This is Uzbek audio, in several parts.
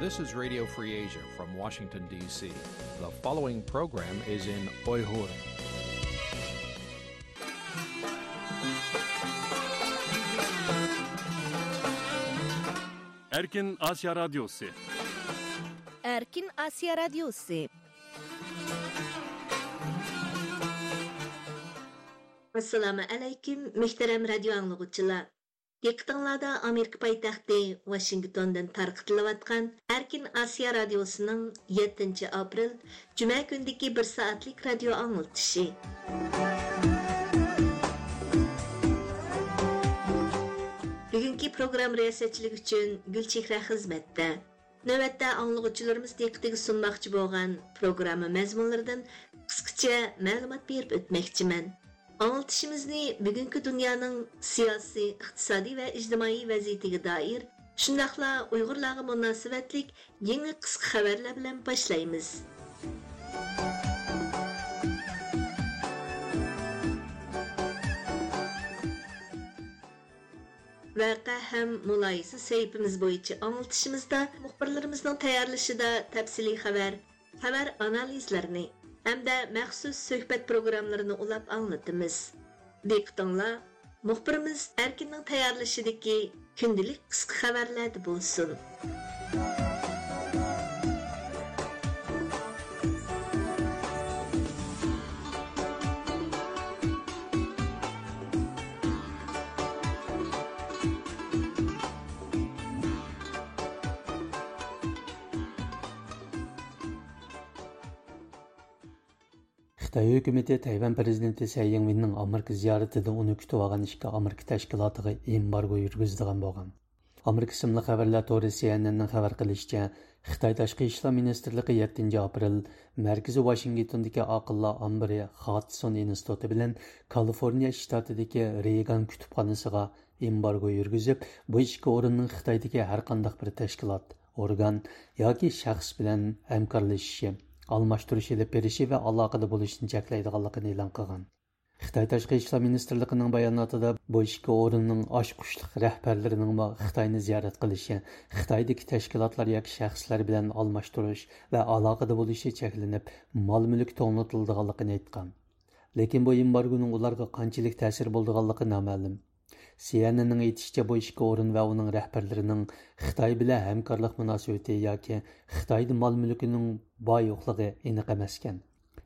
This is Radio Free Asia from Washington, D.C. The following program is in Uyghur. Erkin Asya Radyosu Erkin Asya Radyosu Assalamu alaykum, muhtaram radio anglag'uchilar. يېقىنلاردا Amerika پايتەختى Washington'dan تارقىتىلىۋاتقان ئەركىن ئاسىيا радиосының 7 ئاپرېل جۈمە كۈندىكى bir سائەتلىك رادىيو ئاڭلىتىشى. بۈگۈنكى پروگرام رىياسەتچىلىك ئۈچۈن گۈلچېھرە خىزمەتتە. نۆۋەتتە ئاڭلىغۇچىلىرىمىز دىققىتىگە سۇنماقچى بولغان پروگرامما مەزمۇنلىرىدىن قىسقىچە مەلۇمات بېرىپ ئۆتمەكچىمەن. Anlatışımızı bugünkü dünyanın siyasi, iqtisadi və ictimai vəziyyətinə dair, şundaqla Uyğurlarga münasibətlik yangi qisqa xabarlar bilan boshlaymiz. Vaqa ham mülayisi səhifimiz bo'yicha anlatışımızda muxbirlarimizning tayarlışıda təfsili xabar. Xabar analizlərini hamda maxsus suhbat programmalarini ulab anglatamiz. Diqqətinglar, muxbirimiz Erkinning tayyorlashidagi kundalik qisqa xabarlar bo'lsin. Қытай үкіметі Тайван президенті Сай Еңвиннің Америка зияретіде оны күтіп алған ішкі Америка тәшкілатыға эмбарго жүргізілген болған. Америка сымлы хабарлар торы CNN-нің хабар қылышча, Қытай ташқы ішлі министрлігі 7 апрель мәркізі Вашингтондегі ақылла Амбри Хатсон институты білен Калифорния штатыдегі Рейган күтіпханасыға эмбарго жүргізіп, бұл ішкі орынның Қытайдегі әр қандақ бір тәшкілат, орган яки шәхс білен әмкарлышшы almashtirish ilib berishi va aloqada bo'lishni cheklaydiganligini e'lon qilgan xitoy tashqi ishlar ministrligining bayonotida bu ikki o'rinning oshqushliq rahbarlarining xitoyni ziyorat qilishi xitoydagi tashkilotlar yoki shaxslar bilan almashtirish va aloqada bo'lishi cheklanib mol mulk to'nglatildiganligini aytgan lekin bu embargoning ularga qanchalik ta'sir bo'ldiganligi noma'lum CNN'ning aytishicha ikki o'rin va uning rahbarlarining Xitoy bilan hamkorlik munosabati yoki Xitoyda mol mulkining boy yo'qligi aniq emas ekan.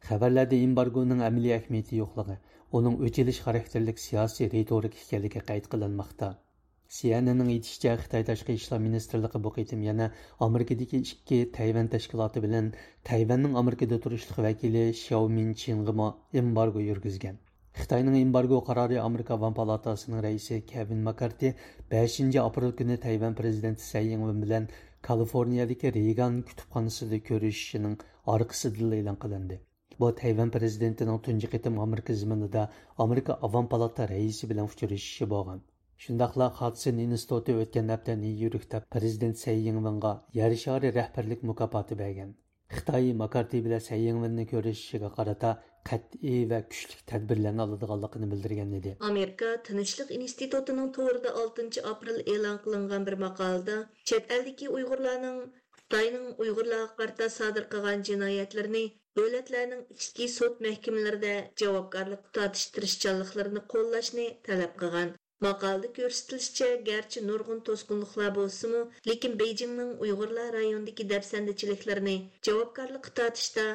Xabarlarda embargoning amaliy ahamiyati yo'qligi, uning o'chilish xarakterlik siyosiy retorik ekanligi qayd qilinmoqda. CNN'ning aytishicha Xitoy tashqi ishlar ministrligi bu yana Amerikadagi ikki Tayvan tashkiloti bilan Tayvanning Amerikada turishlik vakili Xiao Minchingga embargo yurgizgan. Xitoyning embargo qarori Amerika Avam palatasining raisi Kevin Makarti 5 aprel kuni Tayvan prezidenti Ing-wen bilan Kaliforniyadagi Reagan kutubxonasida ko'rishishining orqasidan e'lon qilindi. Bu Tayvan prezidentining tunji qitim Amerika zaminida Amerika Avam palata raisi bilan uchrashishi bo'lgan. Shundaqla Hudson instituti o'tgan hafta Nyu-Yorkda prezident Tsai Ing-wenga yer shari rahbarlik mukofoti bergan. Xitoy Makarti bilan Sayyingvinni ko'rishishiga qarata qat'iy va kuchli tadbirlarni oladiganligini bildirgan edi. Amerika Tinchlik institutining to'g'rida 6 aprel e'lon qilingan bir maqolada chet eldagi Uyg'urlarning Xitoyning Uyg'urlarga qarata sodir qilgan jinoyatlarini davlatlarning ichki sud mahkamalarida javobgarlik tortish qo'llashni talab qilgan. Maqalda ko'rsatilishicha, garchi nurg'un to'sqinliklar bo'lsa-mu, lekin Beijingning Uyg'urlar rayonidagi dafsandichiliklarni javobgarlikqa tortishda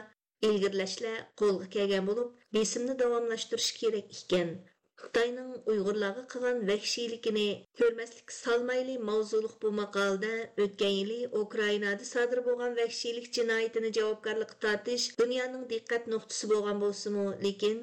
ilgirlashlar qo'lga kelgan bo'lib, besimni davomlashtirish kerak ekan. Xitoyning Uyg'urlarga qilgan vahshiyligini ko'rmaslik salmayli mavzuliq bu maqolda o'tgan yili Ukrainada sodir bo'lgan vahshiylik jinoyatini javobgarlikqa tortish dunyoning diqqat nuqtasi bo'lgan bo'lsa-mu, lekin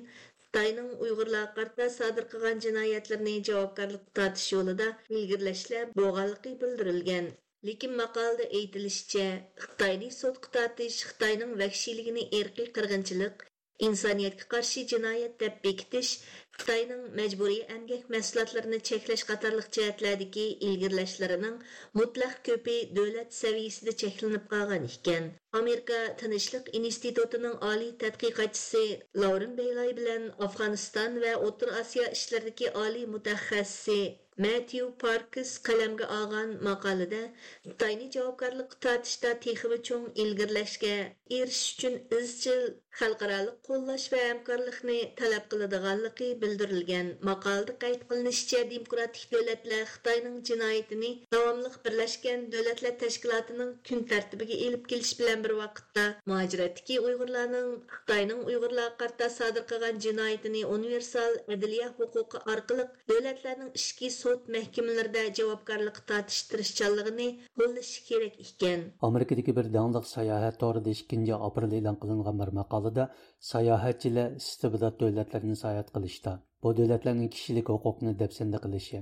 Xitoyning Uyg'urlarga qarata sodir qilgan jinoyatlarni javobgarlikka tortish yo'lida ilgirlashlar bo'lganligi bildirilgan. Lekin maqolada aytilishicha, Xitoyni sudga tortish Xitoyning vahshiyligini erkiy qirg'inchilik, insoniyatga qarshi jinoyat deb bekitish Xitoyning majburiy amgak mahsulotlarini cheklash qatorliq jihatlardagi ilgirlashlarining mutlaq ko'pi davlat saviyasida cheklanib qolgan ekan. Amerika Tinchlik institutining oliy tadqiqotchisi Lauren Beylay bilan Afg'oniston va O'rta Osiyo ishlaridagi oliy mutaxassisi Matthew Parkes qalamga olgan maqolada Xitoyni javobgarlikqa tortishda texmi cho'ng ilgirlashga erishish uchun izchil xalqaro qo'llash va hamkorlikni talab qiladiganligi bildirilgan. Maqolada qayd qilinishicha, demokratik davlatlar Xitoyning jinoyatini davomli Birlashgan Davlatlar Tashkilotining kun tartibiga elib kelish bilan bir vaqtda muhojiratdagi Uyg'urlarning Xitoyning Uyg'urlar qarta sodir qilgan jinoyatini universal adliya huquqi orqali davlatlarning ichki sud mahkamalarida javobgarlik tortish tirishchanligini qo'llashi kerak ekan amerikadagi bir dangliq sayohat torida ikkinchi aprel e'lon qilingan bir maqola maqolada sayohatchilar istibdod davlatlarni sayohat qilishda bu davlatlarning kishilik huquqini dafsanda qilishi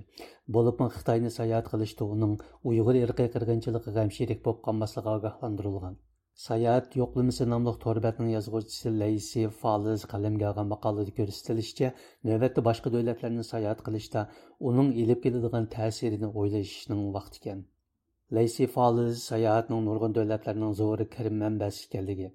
bo'libmi xitoyni sayohat qilishda uning uyg'ur irqiy qirg'inchiligi g'amshirik bo'lib qolmasligi ogohlantirilgan Sayohat yo'qlimisi nomli to'rbatning yozuvchisi Laysi Faliz qalamga olgan maqolada ko'rsatilishicha, navbatda boshqa davlatlarni sayohat qilishda uning ilib keladigan ta'sirini o'ylashning vaqti ekan. Laysi Faliz sayohatning nurg'un davlatlarning zo'ri kirim manbasi ekanligi,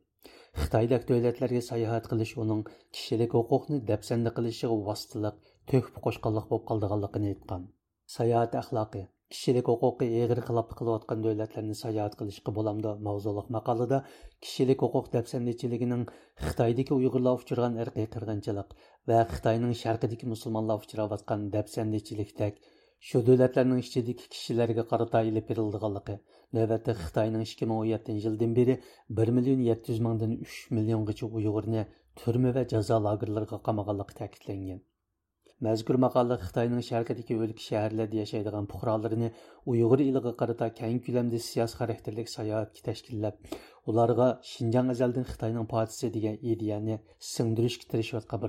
Xitoydek davlatlarga sayohat qilish uning kishilik huquqni dafsanda qilishiga vositaliq, to'kib qo'shqanlik bo'lib qoldiganligini aytgan. Sayohat axloqi kishilik huquqi egri xiloflik qilayotgan davlatlarni sayohat qilishga bo'lamdi mavzuliq maqolada kishilik huquq dafsandichiligining xitoydagi uyg'urlar uchirgan irqiy qirg'inchilik va xitoyning sharqidagi musulmonlar uchrayotgan dafsandichilikdek shu davlatlarning ichidagi kishilarga qarata ilib berildiganligi navbatda xitoyning ikki ming o'n yettinchi yildan beri bir million yetti yuz mingdan uch milliongacha uyg'urni turma va jazo lagerlariga qamaganligi ta'kidlangan Мәзкур мақала Xitoyning sharqidagi o'lka shaharlarda yashaydigan fuqarolarini Uyg'ur eliga qarata keng ko'lamda siyosiy xarakterlik sayohatga tashkillab, ularga Shinjang azaldan Xitoyning podisi degan ideyani singdirishga tirishayotgan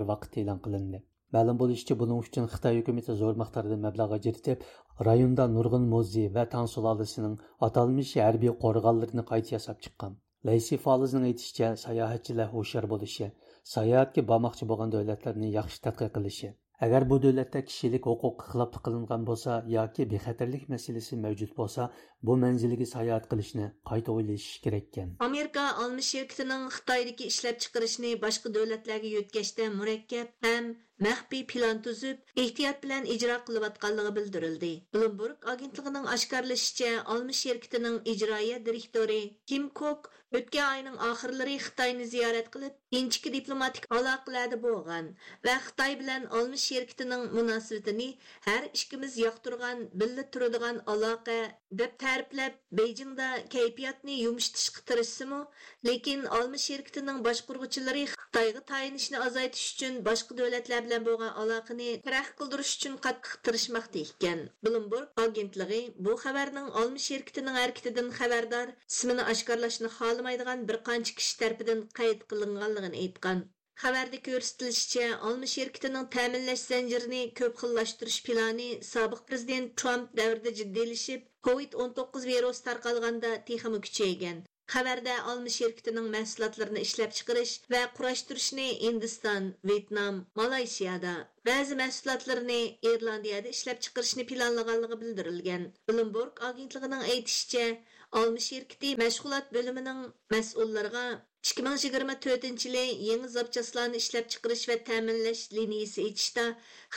Мәлім болышычы бұның үшін Қытай үкіметі зор мақтарды мәбләға жетіп, районда Нұрғын Мози вә Таң сұлалысының аталмыш әрби қорғаларыны қайты ясап шыққан. Ләйси Фалызның айтышча саяхатчылар ошар болышы, саяхатке бармақчы болған дәулетлерні яқшы тәтқи қылышы. Әгәр бу дәүләттә кишилек хукук хилафлык кылынган булса яки бехатерлик мәсьәлесе мәҗүд булса, bu manziliga sayohat qilishni qayta o'ylash kerak ekan amerika olmi shirkitining xitoydagi ishlab chiqarishni boshqa davlatlarga yo'tkashda murakkab ham maxfiy plan tuzib ehtiyot bilan ijro qilayotganligi bildirildi. Bloomberg agentligining oshkorlashicha olmi shirkitining ijroiya direktori kim kok Өткен айның ахырлары Xitoyni ziyorat qilib, inchki diplomatik aloqalarda bo'lgan va Xitoy bilan olmish sherkitining munosabatini har ikkimiz yoqtirgan, billa turadigan aloqa deb ta'riflab, Beijingda kayfiyatni yumshatishga tirishsimi, lekin olmish sherkitining boshqurg'uvchilari Xitoyga tayinishni azaytish uchun boshqa davlatlar bilan bo'lgan aloqani taraq qildirish uchun qattiq tirishmoqda ekan. Bloomberg agentligi bu xabarning olmish sherkitining harakatidan xabardor, ismini oshkorlashni xohlamaydigan bir qancha kishi tarafidan qayd qilinganligini aytgan Хабарда көрсетілгенше, alma şirkətinin təminləş zəncirini көп xillaşdırış planı сабық prezident Трамп dövrdə ciddiləşib, COVID-19 вирус тарқалғанда texmi күшейген. Хабарда alma şirkətinin məhsullatlarını ішлеп çıxırış və quraşdırışını Hindistan, Вьетнам, Малайзияда, бәзі məhsullatlarını Ирландияда ішлеп çıxırışını planlığanlığı bildirilgan. Bloomberg агентлігінің айтуынша, alma şirkəti мәшғулат бөлімінің məsullarına 2024 yılı yeni zapçaslarını işlep çıkarış ve təminləş liniyası içişdə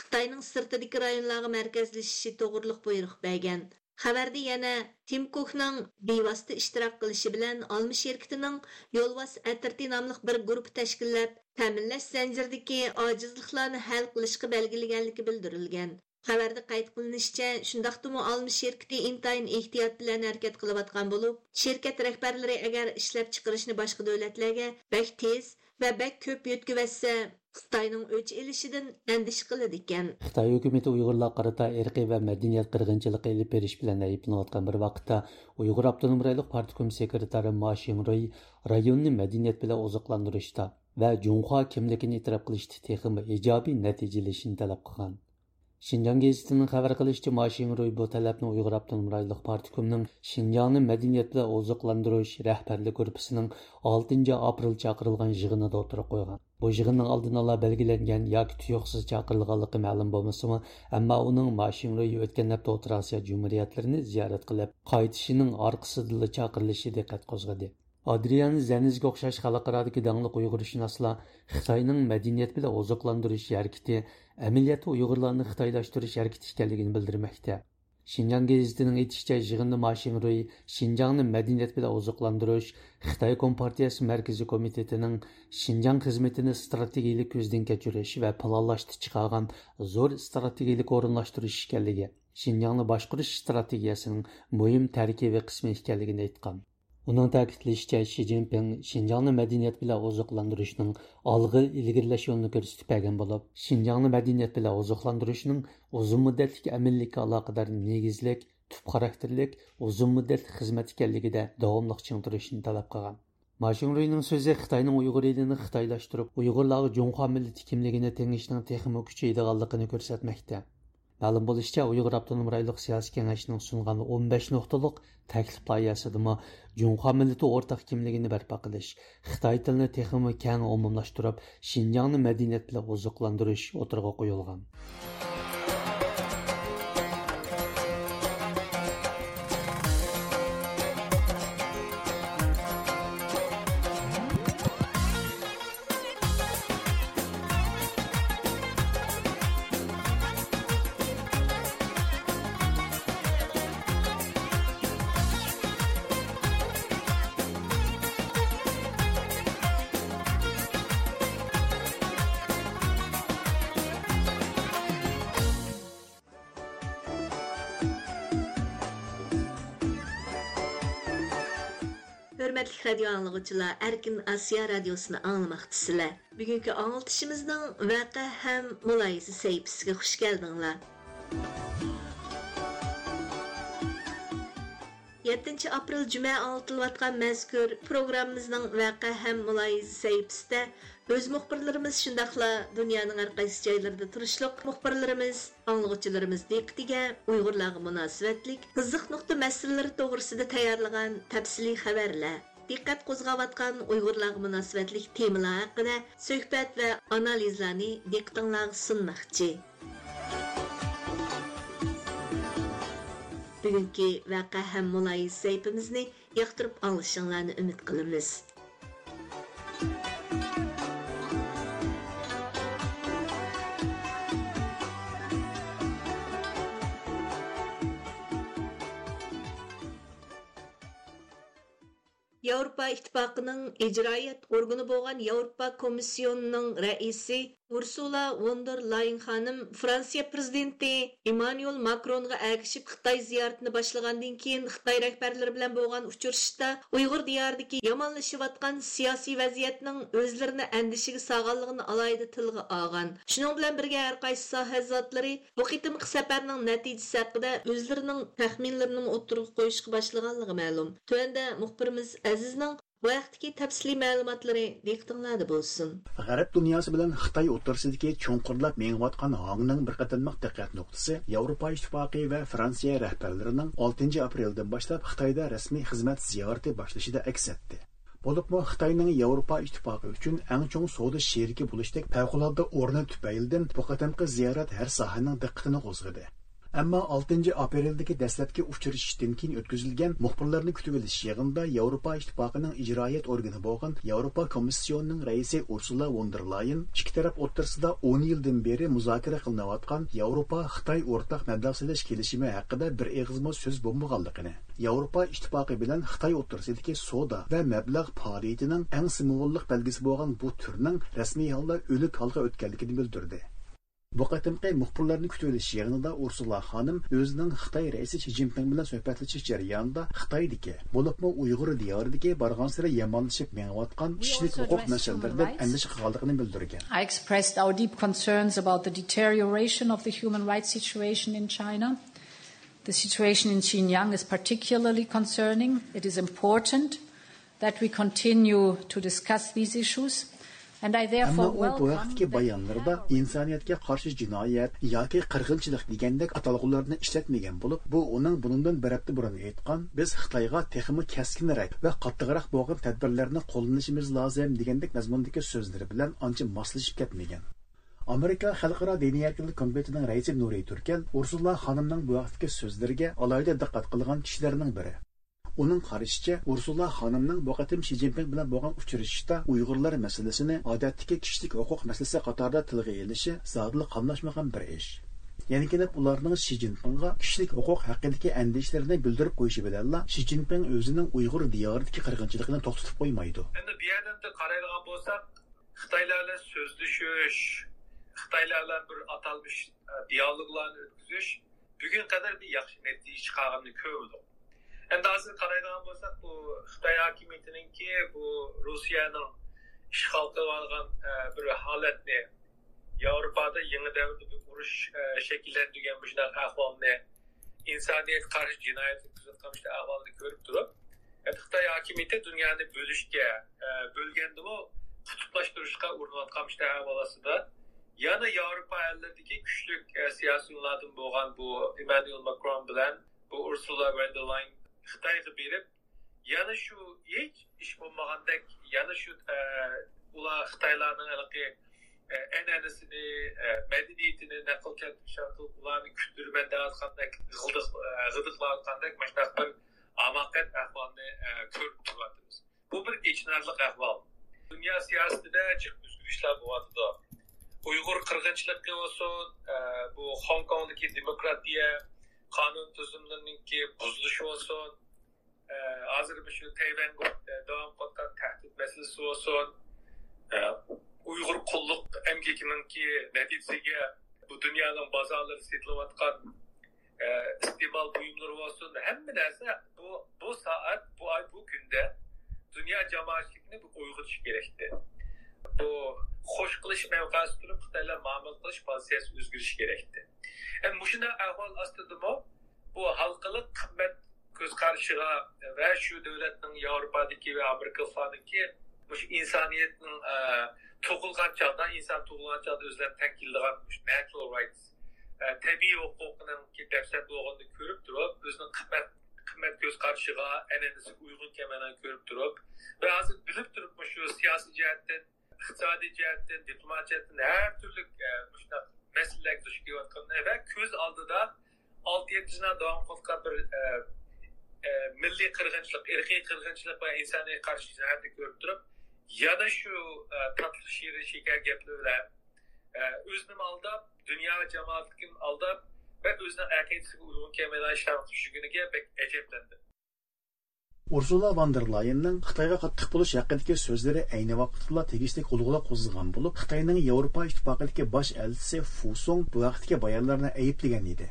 Xitayның sırtıdaki rayonlarga mərkəzləşişi toğırlıq buyruq bəgən. Xəbərdə yana Tim Cook'ның bevasitə iştirak qilishi bilan Almış şirketining Yolvas Ətirti namlıq bir guruh təşkillab ta'minlash zanjiridagi ojizliklarni hal qilishga belgilaganligi bildirilgan Xabarda qayd qilinishicha, shundaqdimi olmi şirkəti intayin ehtiyot bilan harakat qilayotgan bo'lib, shirkat rahbarlari agar ishlab chiqarishni boshqa davlatlarga bak tez va bak ko'p yetkazsa, Xitoyning o'ch elishidan andish qiladi ekan. Xitoy hukumati Uyg'urlar qarata irqiy va madaniyat qirg'inchiligi ilib berish bilan ayblanayotgan bir vaqtda Uyg'ur Abdunum rayonlik partikum sekretari Ma Xingroy rayonni madaniyat bilan oziqlantirishda va Junxo kimligini e'tirof qilishda texmi ijobiy natijalashini talab qilgan. Шинжаң гезитінің xabar qilishicha Машинроy bu talabni Uyg'ur Abdunum rayonlik partikumining Шинжаңni madaniyat bilan oziqlantirish rahbarlik guruhining 6 aprel chaqirilgan yig'inida o'tirib qo'ygan. Bu yig'inning oldin ola belgilangan yoki tuyuqsiz chaqirilganligi ma'lum bo'lmasimi, ammo uning Mashinroy o'tgan hafta O'rta Osiyo Jumhuriyatlarini ziyorat qilib, qaytishining orqasida chaqirilishi diqqat qo'zg'adi. Adrian Zenizga o'xshash xalqarodagi dangliq uyg'urshunoslar Xitoyning madaniyat bilan oziqlantirish harakati amaliyotda uyg'urlarni xitoylashtirish harakati ekanligini bildirmoqda. Шинжаң гезитінің aytishicha yig'inda Mashin Ruy Шинжаңны мәдәният белән озыкландырыш Xitoy Компартиясе Мәркәзи комитетының Шинжаң хезмәтен стратегиялек көздән кечириш ва планлашты чыгарган зур стратегиялек орынлаштырыш икәнлеге, Шинжаңны башкарыш стратегиясының мөһим тәркибі кысмы икәнлеген Оның тәкітлешчә Ши Цзиньпин Шинжаңны мәдәният белән озыкландырышның алгы илгирләш юлын күрсәтеп бәгән булып, Шинжаңны мәдәният белән озыкландырышның узун мөддәтлек әминлеккә алакадар нигезлек, түп характерлек, узун мөддәтлек хезмәт икәнлегидә дәвамлык талап турышын таләп кылган. Машинрыйның сөзе Хитаенның уйгыр елini Хитайлаштырып, уйгырларга Жоңха милләте кимлигенә теңишнең техимо күчәйдегәнлыгын күрсәтмәктә. Мәлім болышча, Uyghur Abdunum Raylık Siyasi Kengəşinin sunğan 15 nuqtalik təklif layihəsidimi Cunhua milleti ortaq kimligini bərpa qilish, Xitoy tilini texnika keng umumlashtirib, Şinjanni madaniyat bilan oziqlantirish qo'yilgan. Hörmətli radio anlıqçılar, Erkin Asiya radiosunu anglamoqchisizlar Bugünkü anlatışımızın vaqa həm mülayizə səhifəsiga xoş gəldinizlər. 7 aprel cümə anlatılıyatqan mazkur proqramımızın vaqa ham mülayizə səhifəsində o'z muxbirlarimiz şundaqla dunyoning hər qaysı joylarida turishliq muxbirlarimiz anglovchilarimiz diqqatiga Uyğurlarga munosabatlik qiziq nuqta məsələləri to'g'risida tayyorlagan təfsili xabarlar diqqat qo'zg'ayotgan uyg'urlarga munosabatlik temalar haqida suhbat va analizlarni diqqatinglarga sunmoqchi. bugungi вәқа һәм мұлайыз сәйпімізні yoqtirib алышыңларны үміт qilamiz yevropa ittifoqining icraiyet organi болған yevropa Komisyonunun raisi Ursula von der Leyen xanım Fransiya prezidenti Emmanuel Macronga əgişib Xitay ziyaretini başlagandan keyin Xitay rəhbərləri bilan bolğan uçuruşda Uyğur diyarındakı yamanlaşıyatqan siyasi vəziyyətinin özlərini əndişəyə sağanlığını alayda tilgə alğan. Şunun bilan birgə hər qaysı sahə zatlары bu qitimki səfərinin nəticəsi haqqında özlərinin təxminlərini o'tirg'a qo'yishga başlaganligi ma'lum. Tuanda muxbirimiz Azizning bu vaqtdagi tafsiliy ma'lumotlari diqqatinglarda bo'lsin. G'arb dunyosi bilan xitoy o'rtasidagi cho'nqirlab mengayotgan hongning bir qatorliq diqqat nuqtasi yevropa ittifoqi va fransiya rahbarlarining 6 apreldan boshlab xitoyda rasmiy xizmat ziyorati boshlashida aks etdi. Bo'libmi xitoyning yevropa ittifoqi uchun eng chong savdo sherigi bo'lishdek favqulodda o'rni tufaylidan bu qatamqi ziyorat har sohaning diqqatini qo'zg'adi. Әмма 6 апрельдәге дәстләпке учрашыштан кин үткәрелгән мөхбирләрне күтүп алыш ягында Европа иттифакының иҗраият органы булган Европа комиссионының рәисе Урсула фон дер Лайен ике тарап o'rtasida 10 елдан бери музакара кылынываткан Европа-Хытай ортак мәбдәсәлеш келишиме хакында бер эгызма сүз булмаганлыгын, Европа иттифакы белән Хытай o'rtasidagi сода ва мәбләг фаалиятының иң символлык белгесе булган бу төрнең рәсми ялда өлек халга o'tganligini bildirdi. Bu qatimqi muxbirlarni kutib olish yig'inida Ursula xonim o'zining Xitoy raisi Xi Jinping bilan suhbatlashish jarayonida Xitoydagi, bo'libmi Uyg'ur diyoridagi borgan sira yomonlashib mengayotgan kishilik huquq masalalaridan andisha qilganligini bildirgan. I expressed our deep concerns about the deterioration of the human rights situation in China. The situation in Xinjiang is particularly concerning. It is important that we continue to discuss these issues Әмма у бу вакытки баянларда инсаниятка каршы җинаят яки кыргынчылык дигәндәк аталгыларны эшләтмәгән булып, бу уның буныңдан бер хәптә бурын әйткән, без Хитайга техимы кескинрәк ва каттыграк булган тәдбирләрне кулланышыбыз лазым дигәндәк мәзмундагы сүзләре белән анча маслашып кетмәгән. Amerika Xalqaro diniy erkinlik komitetining raisi Nuriy Turkan Ursula xonimning bu vaqtdagi so'zlariga alohida diqqat qilgan kishilarning biri. Onun qarashicha ursula xonimning bu qatim shi zinpin bilan bo'lgan uchrashishda uyg'urlar masalasini odatdagi kishilik huquq masalasi qatorida tilga elishi zodli qamlashmagan bir ish. Yana kelib ularning shi zinpinga kishilik huquq haqidagi andishlarini bildirib qo'yishi bilanla shi zinpin o'zining uyg'ur diyoridagi qirg'inchiligini to'xtatib qo'ymaydi. Endi bu yerdan qaraydigan bo'lsak xitoylar bilan so'zlashish xitoylar bilan bir atalmish e, dialoglarni o'tkazish bugun qadar bir yaxshi natija chiqarganini ko'rdik endi hozir qaraydigan bo'lsak bu xitoy hokimiyatiniki bu rossiyaning ishg'ol qilib olgan e, bir holatni yevropada yangi davrda bir urush shakllantirgan e, shunaqa ahvolni insoniyatga qarshi jinoyat qilayotgan ahvolni ko'rib turib e, xitoy hokimiyati dunyoni bo'lishga bo'lgandimi qutblashtirishga urinayotgan ahvolasida yana yevropa ellaridagi kuchli siyosiylardan bo'lgan bu emmanuel makron bilan bu ursula von der leyen Кытайга берип, яны şu hiç iş болмагандак, яны şu улар Кытайлардын алыгы энэнесини, мәдәниятен нәкыл кәтүшәтү, уларны күтүрмәндә аткандак, гылдык гылдыклар аткандак, мәшнак бер амакат әхвалны күрүп турабыз. Бу бер ичнарлык әхвал. Дөнья сиясәтендә чыгып үзгәрешләр булатыды. Uygur kırgınçılıkı olsun, bu Hong Kong'daki demokratiye, qonun tuzumlariniki buzilishi bo'lsin hozir shu tayvan davom qilayotgan tahdid masalasi bo'lsin uyg'ur qulluq emgakininki natijasiga bu dunyoning bozorlari setilayotgan iste'mol buyumlari bo'lsin hamma narsa bu bu soat bu oy bu kunda dunyo jamoatchiligini bu uyg'otish kerakdi bu xush qilish mavqasi turib xitoylar ma'mul qilish pozitsiyasi o'zgarishi kerakdi. Endi bu shunday ahvol ostidami bu xalqiliq qimmat ko'z qarishiga va shu davlatning yevropadagi va amerikalarniki shu insoniyatning e, tug'ilgan chog'da inson tug'ilgan chog'da o'zlarini tankildigan natural rights e, tabiiy huquqining dafsat bo'lganini ko'rib turib o'zining qimmat qimmat ko'z qarashiga an'anasiga uyg'un ekanini ko'rib turib va hozir bilib turib shu siyosiy jihatdan iqtisodiy jihatdan diplomat jihatdan har turli shunaqa masalalar duch kelayotgan va ko'z oldida olti yetti yildan davom qilayotgan bir milliy qirg'inchilik irqiy qirg'inchilik va insoniy qarshi jihatni ko'rib turib yana shu tatli shirin shekar gaplar bilan o'zini aldab dunyo jamoatligini aldab va o'zini aqidasiga uyg'un kelmaydigan ishlarni qilishligiga bek ajablandi ursula van der layenning xitoyga qattiq bo'lish haqidagi so'zlari ayni vaqtda tegishli qo'zg'ala qo'zg'agan bo'lib xitoyning yevropa ittifoqidagi bosh elchisi fusong bu vaqtdagi bayonlarni ayblagan edi.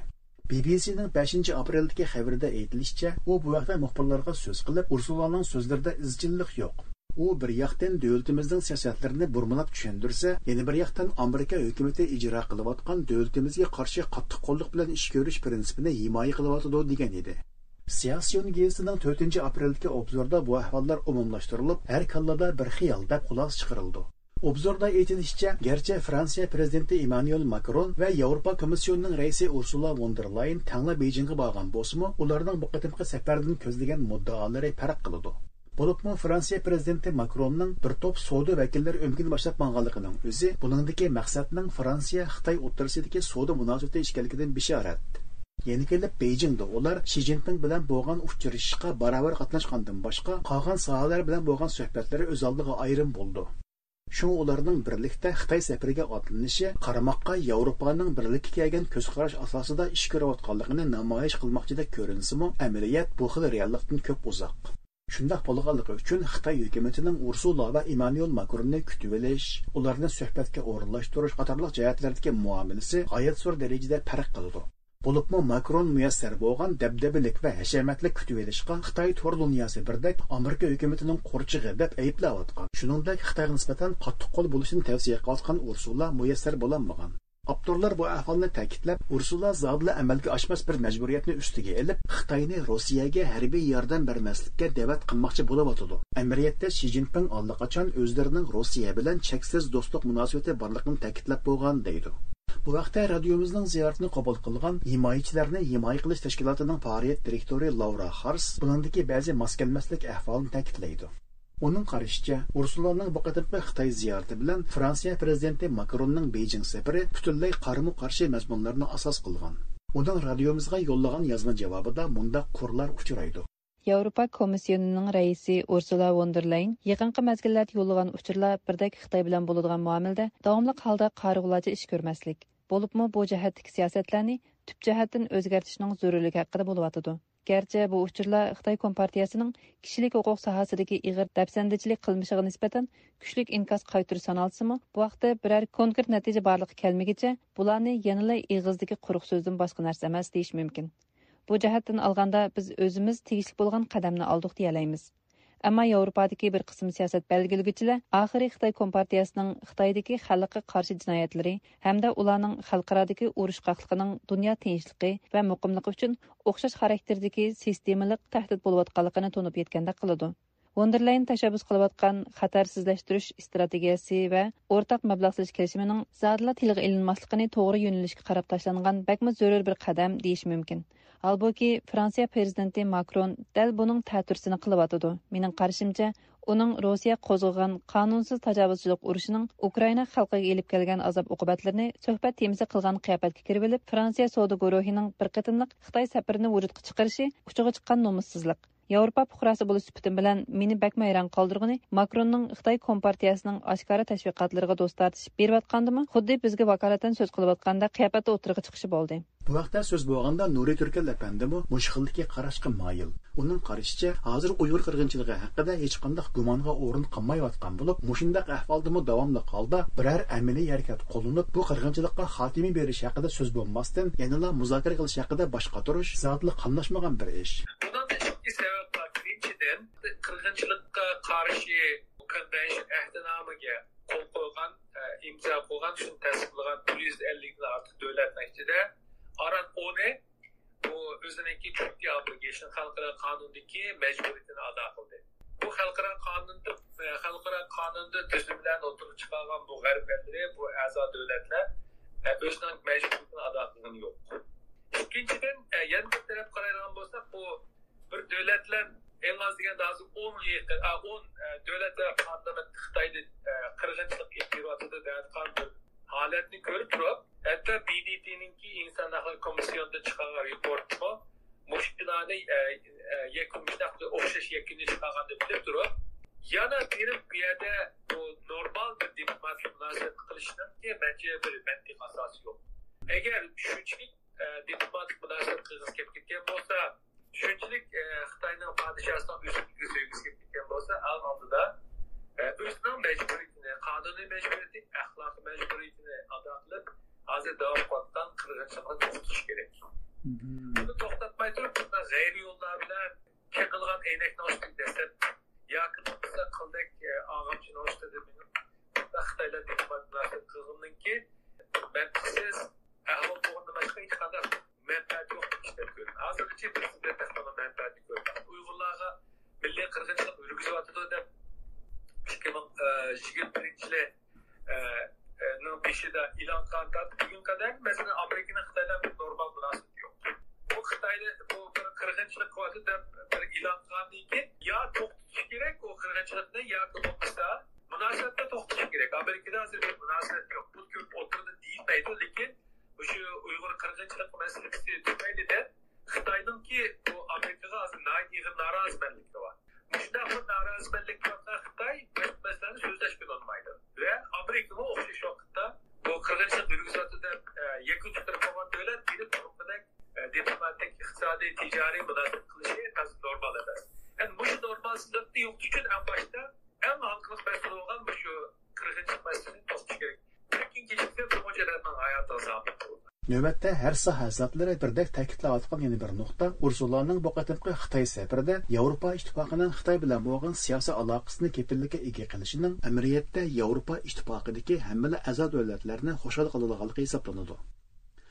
Bbcning beshinchi apreldagi xabarida aytilishicha u bu vaqtda muxbirlarga so'z qilib ursulaning so'zlarida izchillik yo'q. U bir yoqdan davlatimizning siyosatlarini burmalab tushundirsa yana bir yoqdan amerika hukumati ijro qilayotgan davlatimizga qarshi qattiq qo'lliq bilan ish ko'rish prinsipini himoya qilyotidi degan siyosiyon gazetining to'rtinchi apreldagi obzorda bu ahvollar umumlashtirilib har kallada bir xiyol deb xulosa chiqarildi obzorda aytilishicha garchi fransiya prezidenti emmanuel makron va yevropa komissionining raisi ursula von der leyen tangla bejingga borgan bo'lsimi ularning bu qatimqi safardan ko'zlagan muddaolari farq qiladi bo'libmi fransiya prezidenti makronning bir to'p savdo vakillari o'mkini boshlab manganligining o'zi buningdagi maqsadning fransiya xitoy o'rtasidagi savdo munosabati ishkanligidan bishorat yana kelib bejingda ular shi zinpin bilan bo'lgan uchrashishga barobar qatnashgandan boshqa qolgan sohalar bilan bo'lgan suhbatlari o'z oldiga ayrim bo'ldi. Shu ularning birlikda xitoy safariga otlanishi qaramoqqa yevropaning birlikka kelgan ko'zqarash asosida ish ko'rayotganligini namoyish qilmoqchidek ko'rinsimi amaliyat bu xil reallikdan ko'p uzoq. Shundoq bo'lganligi uchun xitoy hukumatining ursula va emmanuel makronni kutib olish ularni suhbatga o'rinlashtirish qatorliq jihatlardagi muomalasi g'oyat zo'r darajada farq qildi. Bo'libmi makron muyassar bo'lgan dabdabalik va hashamatli kutib olishga xitoy to'r dunyosi birdek amerika hukumatining qo'rchig'i deb ayblayotgan shuningdek xitoyga nisbatan qattiq qo'l bo'lishini tavsiya qilayotgan ursula muyassar bo'lolmagan Abdurlar bu ahvolni ta'kidlab, Ursula zodli amalga oshmas bir majburiyatni ustiga olib, Xitoyni Rossiyaga harbiy yordam bermaslikka da'vat qilmoqchi bo'layotdi. Amiriyatda Shi Jinping allaqachon o'zlarining Rossiya bilan cheksiz do'stlik munosabati borligini ta'kidlab bo'lgan deydi. Bu vaqtda radiomizning ziyoratini qabul qilgan himoyachilarni himoya qilish tashkilotining faoliyat direktori Laura Hars buningdagi ba'zi maskalmaslik ahvolini ta'kidlaydi. Оның qarashicha, Ursulaning bu qatimqi Xitoy ziyorati bilan Fransiya prezidenti Makronning Beijing safari butunlay qarama-qarshi mazmunlarni asos qilgan. Uning radiomizga yo'llagan yozma javobida mundaq qurlar uchraydi. Yevropa Komissiyasining raisi Ursula von der Leyen yaqinqi mazgillarda yo'llagan uchurlar birdek Xitoy bilan bo'ladigan muomalada davomli holda qarg'ulachi ish ko'rmaslik, bo'libmi bu jihatdagi siyosatlarni tub jihatdan o'zgartirishning zarurligi haqida bo'lyotidi. Gerçi bu uchurlar Xitoy Kompartiyasining kishilik huquq sohasidagi ig'ir dafsandichilik qilmishiga nisbatan kuchlik inkos qaytirish sanalsimi, bu vaqtda biror konkret natija borligi kelmagicha, bularni yanada ig'izdagi quruq so'zdan boshqa narsa emas deyish mumkin. Bu jihatdan olganda biz o'zimiz tegishli bo'lgan qadamni oldik deyalaymiz. Әмма Европадагы bir qism siyosat belgilgüçiler oxiri Xitoy Kompartiyasining Xitoydagi xalqqa qarshi jinoyatlari hamda ularning xalqarodagi urush qaqliqining dunyo tinchligi va muqimligi uchun o'xshash xarakterdagi sistemalik tahdid bo'layotganligini tunib yetganda qiladi. Wonderland tashabbus qilayotgan xatarsizlashtirish strategiyasi va o'rtaq mablag' silish kelishimining zodla tilga ilinmasligini to'g'ri yo'nalishga qarab tashlangan bakma zarur bir qadam deyish mumkin. Halbuki франция президенті Макрон дәл бұның тәтүрсіні қылып атыды. Менің қаршымча, оның Росия қозғыған қанунсыз тажавызшылық ұрышының Украина халқыға еліп келген азап оқыбатларыны сөхбәт темізі қылған қияпәтке кіріп Франция соды гурухының бір қытынлық Қытай сәпіріні вүрітқі чықырышы күчіғі чыққан номыссызлық. Yevropa fuqarosi bo'lish sifatim bilan meni bak mayron qoldirgani Makronning Xitoy kompartiyasining oshkora tashviqotlariga do'st tortish berayotgandimi? Xuddi bizga vakolatan so'z qilayotganda qiyofatda o'tirg'i chiqishi bo'ldi. Bu vaqtda so'z bo'lganda Nuri Turkal apandimi mush xildagi qarashga moyil. Uning qarashicha, hozir Uyg'ur qirg'inchiligi haqida hech qanday gumonga o'rin qolmayotgan bo'lib, mushundaq ahvoldami davomli holda biror amaliy harakat qo'llanib, bu qirg'inchilikqa xotimi berish haqida so'z bo'lmasdan, yanada muzokara qilish haqida boshqa turish zotli qamlashmagan bir ish. Birinci səbəb var. Birincidən qırğınçılıqqa qarşı konvensiya əhdinamıya qol qoyğan, e, imza qoyğan, şunu təsdiqləyən 150-dən artıq dövlət nəticədə aran onu bu özünəki çünki obligation xalqara qanundakı məcburiyyətini ada qıldı. Bu xalqara qanunda e, xalqara qanunda tüzümlərin oturub çıxarılan bu qərb əlləri, bu əza dövlətlər e, özünün məcburiyyətini ada qılğan yox. İkincidən, yəni bir tərəf qarayılan bolsa, bu bir dövlətlər en az degəndə az 10 yetir, 10 dövlətlər parlament Xitayda qırğınçılıq etdiyiratı da bir halətini görüb durub, hətta BDT-ninki insan hüquqları komissiyonunda çıxan reportda müşkilanı e, e, yakın müştaklı oxşaş yakını çıxanı bilib durub, yana bir bir yerde bu normal bir diplomasi münasebet kılışının diye bence bir mentik asası yok. Eğer şunçlik e, diplomatik münasebet kılınız kepketken olsa bo'lsa shunchalik eh, xitoyning podshosidan ustunlikka sevgisi kelib ketgan bo'lsa al oldida o'zining majburiyatini qonuniy majburiyati axloqiy majburiyatini ado qilib hozir davom qilayotgan qirg'inchilikni to'xtatish kerak buni to'xtatmay turib g'ayri yo'llar bilan qilgan aynakni ochdik desa yoki bo'lmasa qildak og'amchini ochdi deb xitoylar qilgandan keyin mantiqsiz ahvol bo'lgandan boshqa hech qanday manfaat yo'q ishlab ko'rdi hozirgacha prezident manfaatni ko'rdi uyg'urlarga milliy qirg'inchilik yurgizyotidi deb ikki ming yigirma birinchi yilning beshida e'lon qilgan bugunga qadar masalan amerikaning xitoydan bir normal munosabati yo'q bu xitoyni bu bir qirg'inchilik qilyapti deb bir e'lon qilgandan keyin yo to'xtatish kerak u qirg'inchilikni yoki bo'lmasa munosabatni to'xtatish kerak amerikada hozir bir munosabat yo'q bu ko'p o'tirdi deyilmaydi lekin o'sha uyg'ur qirg'inchilik masalasi tufaylida xitoyninki bu amerikaga hozir norozimanlik bor shunday bir norozimanlik xitoy masalani so'zlashga olmaydi va amerikaga o'xshash vaqtda bu qirg'inchilik yurgizadi deb yakun chiqarib qolgan davlat bir diplomatik iqtisodiy tijoriy munosabat qilishi normal emas endi bu normalsizlikni yo'q uchun ham boshda eng xalqlik masala bo'lgan shu qirg'inchilik masalasini to'xtatish kerak lekin kechiksa bu mujoratning hayoti sabit bo'ldi Növbətdə хазатлары sahə zətləri birdək təkidləyətqan yeni bir nöqtə Ursulaның bu qatımqı Xitay Европа Avropa İttifaqının Xitay bilan bo'lgan siyosiy aloqasini kepillikka ega qilishining Европа Avropa İttifaqidagi hamma a'zo davlatlarni xushal qiladiganligi hisoblanadi.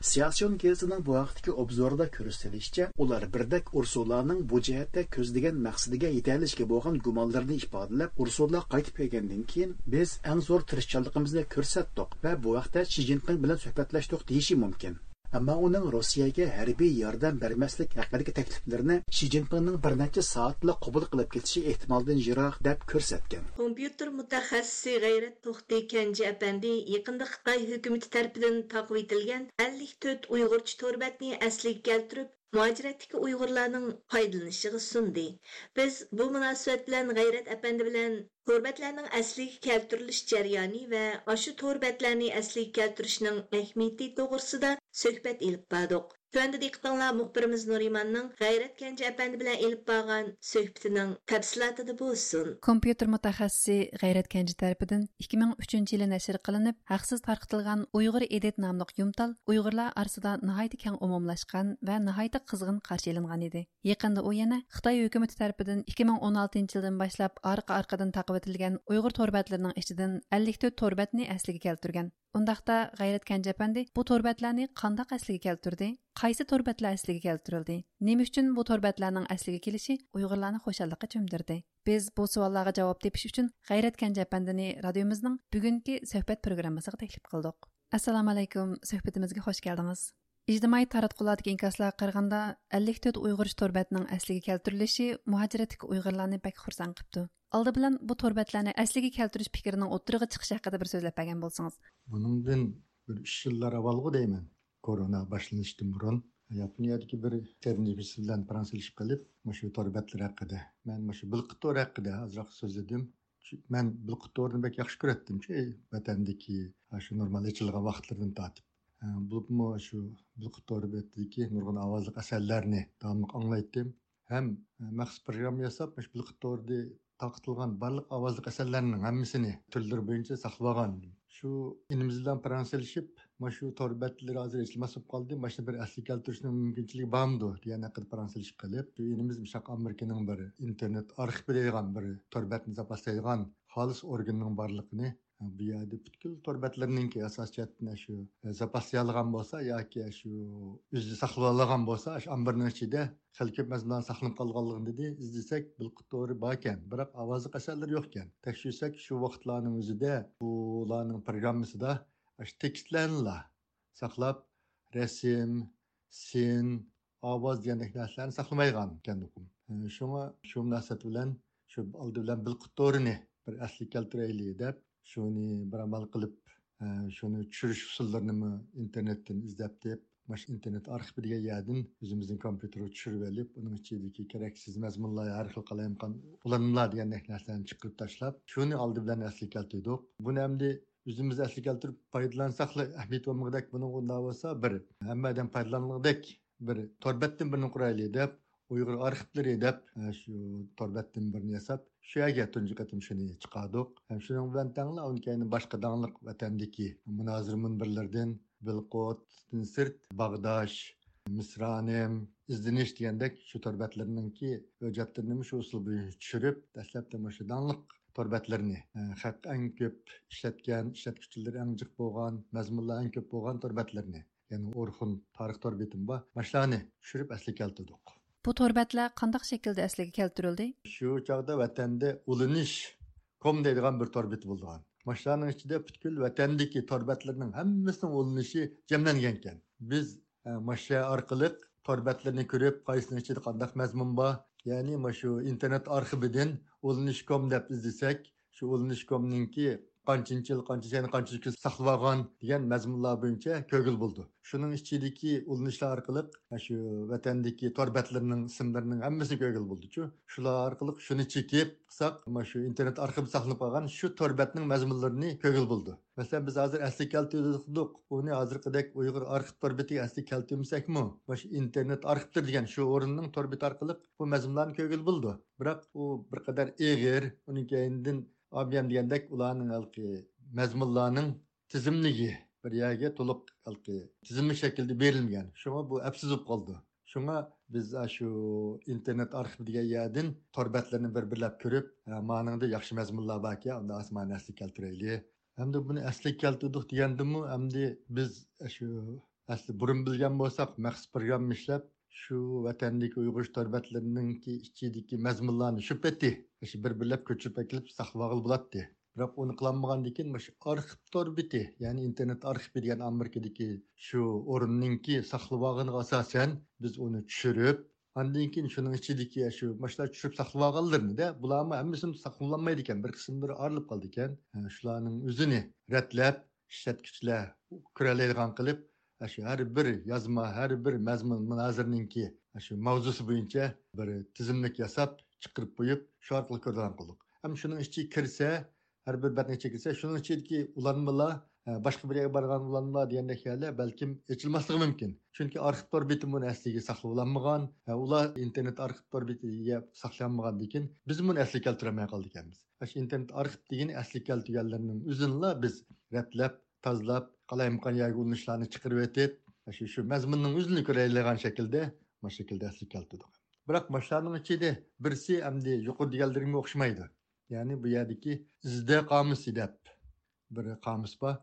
Siyasiyon gezitining bu vaqtdagi obzorida ko'rsatilishicha, ular birdek Ursulaning bu jihatda ko'zlagan maqsadiga yetalishga bo'lgan gumonlarni ifodalab, Ursula qaytib kelgandan keyin biz eng zo'r tirishchanligimizni ko'rsatdik va bu vaqtda Xi Jinping bilan suhbatlashdik deyishi mumkin. Ammo uning Rossiyaga harbiy yordam bermaslik haqidagi takliflarini Shi Jinpingning bir necha soatla qabul qilib ketishi ehtimoldan yiroq deb ko'rsatgan. Kompyuter mutaxassisi G'ayrat To'xti Kanji apandi yaqinda Xitoy hukumati tarafidan taqib etilgan 54 Uyg'urcha torbatni asliga keltirib, muajiratdagi Uyg'urlarning foydalanishiga sundi. Biz bu munosabat bilan G'ayrat apandi bilan Torbatlarning asliga keltirilish jarayoni va ashu torbatlarni asliga keltirishning ahamiyati to'g'risida Sohbet il Padok Төәнді диқтаңла мұқбіріміз Нуриманның Ғайрат Кенжі әпәнді білән еліп баған сөйіптінің тәпсілатыды болсын. Компьютер mutaxassisi Ғайрат Кенжі тәрпідін 2003 yili nashr qilinib, haqsiz tarqitilgan Uyg'ur edet nomli yumtal Uyg'urlar orasida nihoyatda keng umumlashgan va nihoyatda qizg'in qarshi elingan edi. Yaqinda u yana Xitoy hukumati tomonidan 2016 yildan boshlab orqa-orqadan taqib etilgan Uyg'ur torbatlarining ichidan 54 torbatni asliga keltirgan. Undaqda G'ayrat Kanjapandi bu torbatlarni qanday asliga keltirdi? Qaysi torbatlar asliga keltirildi? Nima uchun bu torbatlarning asliga kelishi Uyg'urlarni xushalliqqa cho'mdirdi? Biz bu savollarga javob tepish uchun G'ayrat Kanjapandini radiomizning bugungi suhbat programmasiga taklif qildik. Assalomu alaykum, suhbatimizga xush keldingiz. ijtimoiy taratqulardagi inkoslarga qaraganda 54 uyg'ur torbatining asliga keltirilishi muhojiratdagi uyg'urlarni bak xursand qilibdi oldi bilan bu torbatlarni asliga keltirish fikrining o'ttiriga chiqishi haqida bir so'zlab bo'lsangiz buningdan bir uch yillar avvalgi deyman korona boshlanishdan burun yaponiyadagi bir termisi bilan franslashib qilib shu torbatlar haqida man shu bilqitor haqida ozroq so'zladim man bilqitorni bak yaxshi ko'ratdimchi vatandagi shu normal ichilgan vaqtlardan tortib bo'libmi shu bilqitor betdagi nurg'un ovozli asarlarni davomli anglaytdim. Ham maxsus programma yasab shu bilqitorni taqtilgan barliq ovozli asarlarning hammasini turlari bo'yicha saqlab olgan shu inimizdan bilan franslashib mana shu torbatlar hozir eshitmas bo'lib qoldi mana shuni bir asli keltirishning mumkinchiligi bormidi degan haqida franslashib qilib inimiz shaq amerikaning bir internet arxivi degan bir torbatni zapaslaydigan xolis organning borligini bu yerda butkul torbatlarninki asosiyatni shu e, zapaslayolgan bo'lsa yoki shu o'zi saqlab olgan bo'lsa shu ambirni ichida hali ko'p mazmunlar saqlanib qolganligini dedi. Izlasak bilqito'ri bor ekan biroq ovozi qasallar yo'q ekan tekshirsak shu vaqtlarning o'zida bularning programmasida shu tekstlarni saqlab rasm sen ovoz degan narsalarni saqlamaygan ekan e, shunga shu munosabat bilan shu oldi bilan bilqutorini bir asli keltiraylik deb shuni bir amal qilib e, shuni tushirish usullarini internetdan izlab deb mash internet arxivi degan yerdan o'zimizning kompyuterga tushirib olib uning ichidagi keraksiz mazmunlar har xil qalayotgan ulanmalar degan narsalarni chiqirib tashlab shuni oldi bilan asli keltirdik. Buni endi o'zimiz asli keltirib foydalansak ahamiyat bo'lmagdak buni bo'lsa bir hammadan foydalanagdek bir torbatdan birini quraylik deb uyg'ur arxivlari deb e, shu torbatdan birini yasab shu yerga tunji qatim shuni chiqardik shuning bilan tangla keyin boshqa dangliq vatandagi munozir munbirlardan bilqot sirt bag'dosh misranim izdinish degandek shu torbatlarninki hujjatlarini shu usul bilan tushirib dastlabda shu danliq torbatlarni e, haq eng ko'p ishlatgan ishlatguchilar eng jiq bo'lgan mazmunlar eng ko'p bo'lgan torbatlarni ya'ni orxun tarix torbetim bor mashlarni tushirib asli keltirdik Bu torbatlar qandaq shaklda asliga keltirildi? Shu chog'da vatanda ulanish kom deydigan bir torbet bo'lgan. Mashlarning ichida butkul vatandagi torbatlarning hammasining ulanishi jamlangan ekan. Biz e, masha orqali torbatlarni ko'rib, qaysining ichida qandaq mazmun bor, ya'ni shu internet arxividan ulanish kom deb izlasak, shu ulanish komninki qanchinchi yil qancha seni qancha saqlab olgan degan mazmunlar bo'yicha ko'gil bo'ldi. Shuning ichidagi ulinishlar orqali shu vatandagi torbatlarning ismlarining hammasi ko'gil bo'ldichu shular orqali shuni chekib qilsak shu internet orqali saqlab qolgan shu torbatning mazmunlarini ko'gil bo'ldi. Masalan biz hozir asli kaltirdik uni hozirgidek uyg'ur arxiv torbeti asli kaltirmasakmi shu internet arxivdir degan shu o'rinning torbeti orqali bu mazmunlarni ko'gil bo'ldi. Biroq u bir qadar eg'ir uning keyindan obyam degandek ularning halqi mazmunlarning tizimligi bir yerga to'liq halqi tizimli shaklda berilmagan shunga bu absiz bo'lib qoldi. Shunga biz shu internet arxiv degan yerdan torbatlarni bir birlab ko'rib maningda yaxshi mazmunlar borki unda osmonni asli keltiraylik. Hamda buni asli keltirdik degandimu hamda biz shu asli burun bilgan bo'lsak maxsus programma ishlab shu vatandagi uyg'ur torbatlarininki ichidagi mazmunlarni shu peti shu bir birlab ko'chirib kelib saqlag'il bo'ladi. Biroq uni qilolmagandan keyin shu arxiv torbiti ya'ni internet arxivi degan amerikadagi shu o'rinninki saqlavog'iniga asosan biz uni tushirib andan keyin shuning ichidagi shu mashlar tushirib saqlab olganlarnida bularni hammasini saqlanmaydi ekan bir qismlari arilib qoldi ekan shularning o'zini ratlab ishlatgichlar kuralaydigan qilib shu har bir yozma har bir mazmun munozirninki shu mavzusi bo'yicha bir tizimlik yasab chiqirib qo'yib shu orqali ko'rdan qildik. Ham shuning ichiga kirsa har bir batni ichiga kirsa shuning ichidagi ulanmalar e, boshqa bir yerga borgan ulanmalar degandek yerlar balkim ochilmasligi mumkin. Chunki arxiv biti buni asliga saqlanmagan e, ular internet arxiv tor betiga saqlanmagandan keyin biz buni asli keltirolmay qoldik ekanmiz. Shu internet arxiv degan asli keltirganlarning o'zini biz ratlab tozalab qalayimqan yerga urinishlarni chiqarib o'tib shu shu mazmunning o'zini ko'raydigan shaklda mana shaklda asli keltirdi biroq mashlarning ichida birisi endi yuqori deganlarimga o'xshamaydi ya'ni bu yerdagi izda qomusi deb bir qomus bor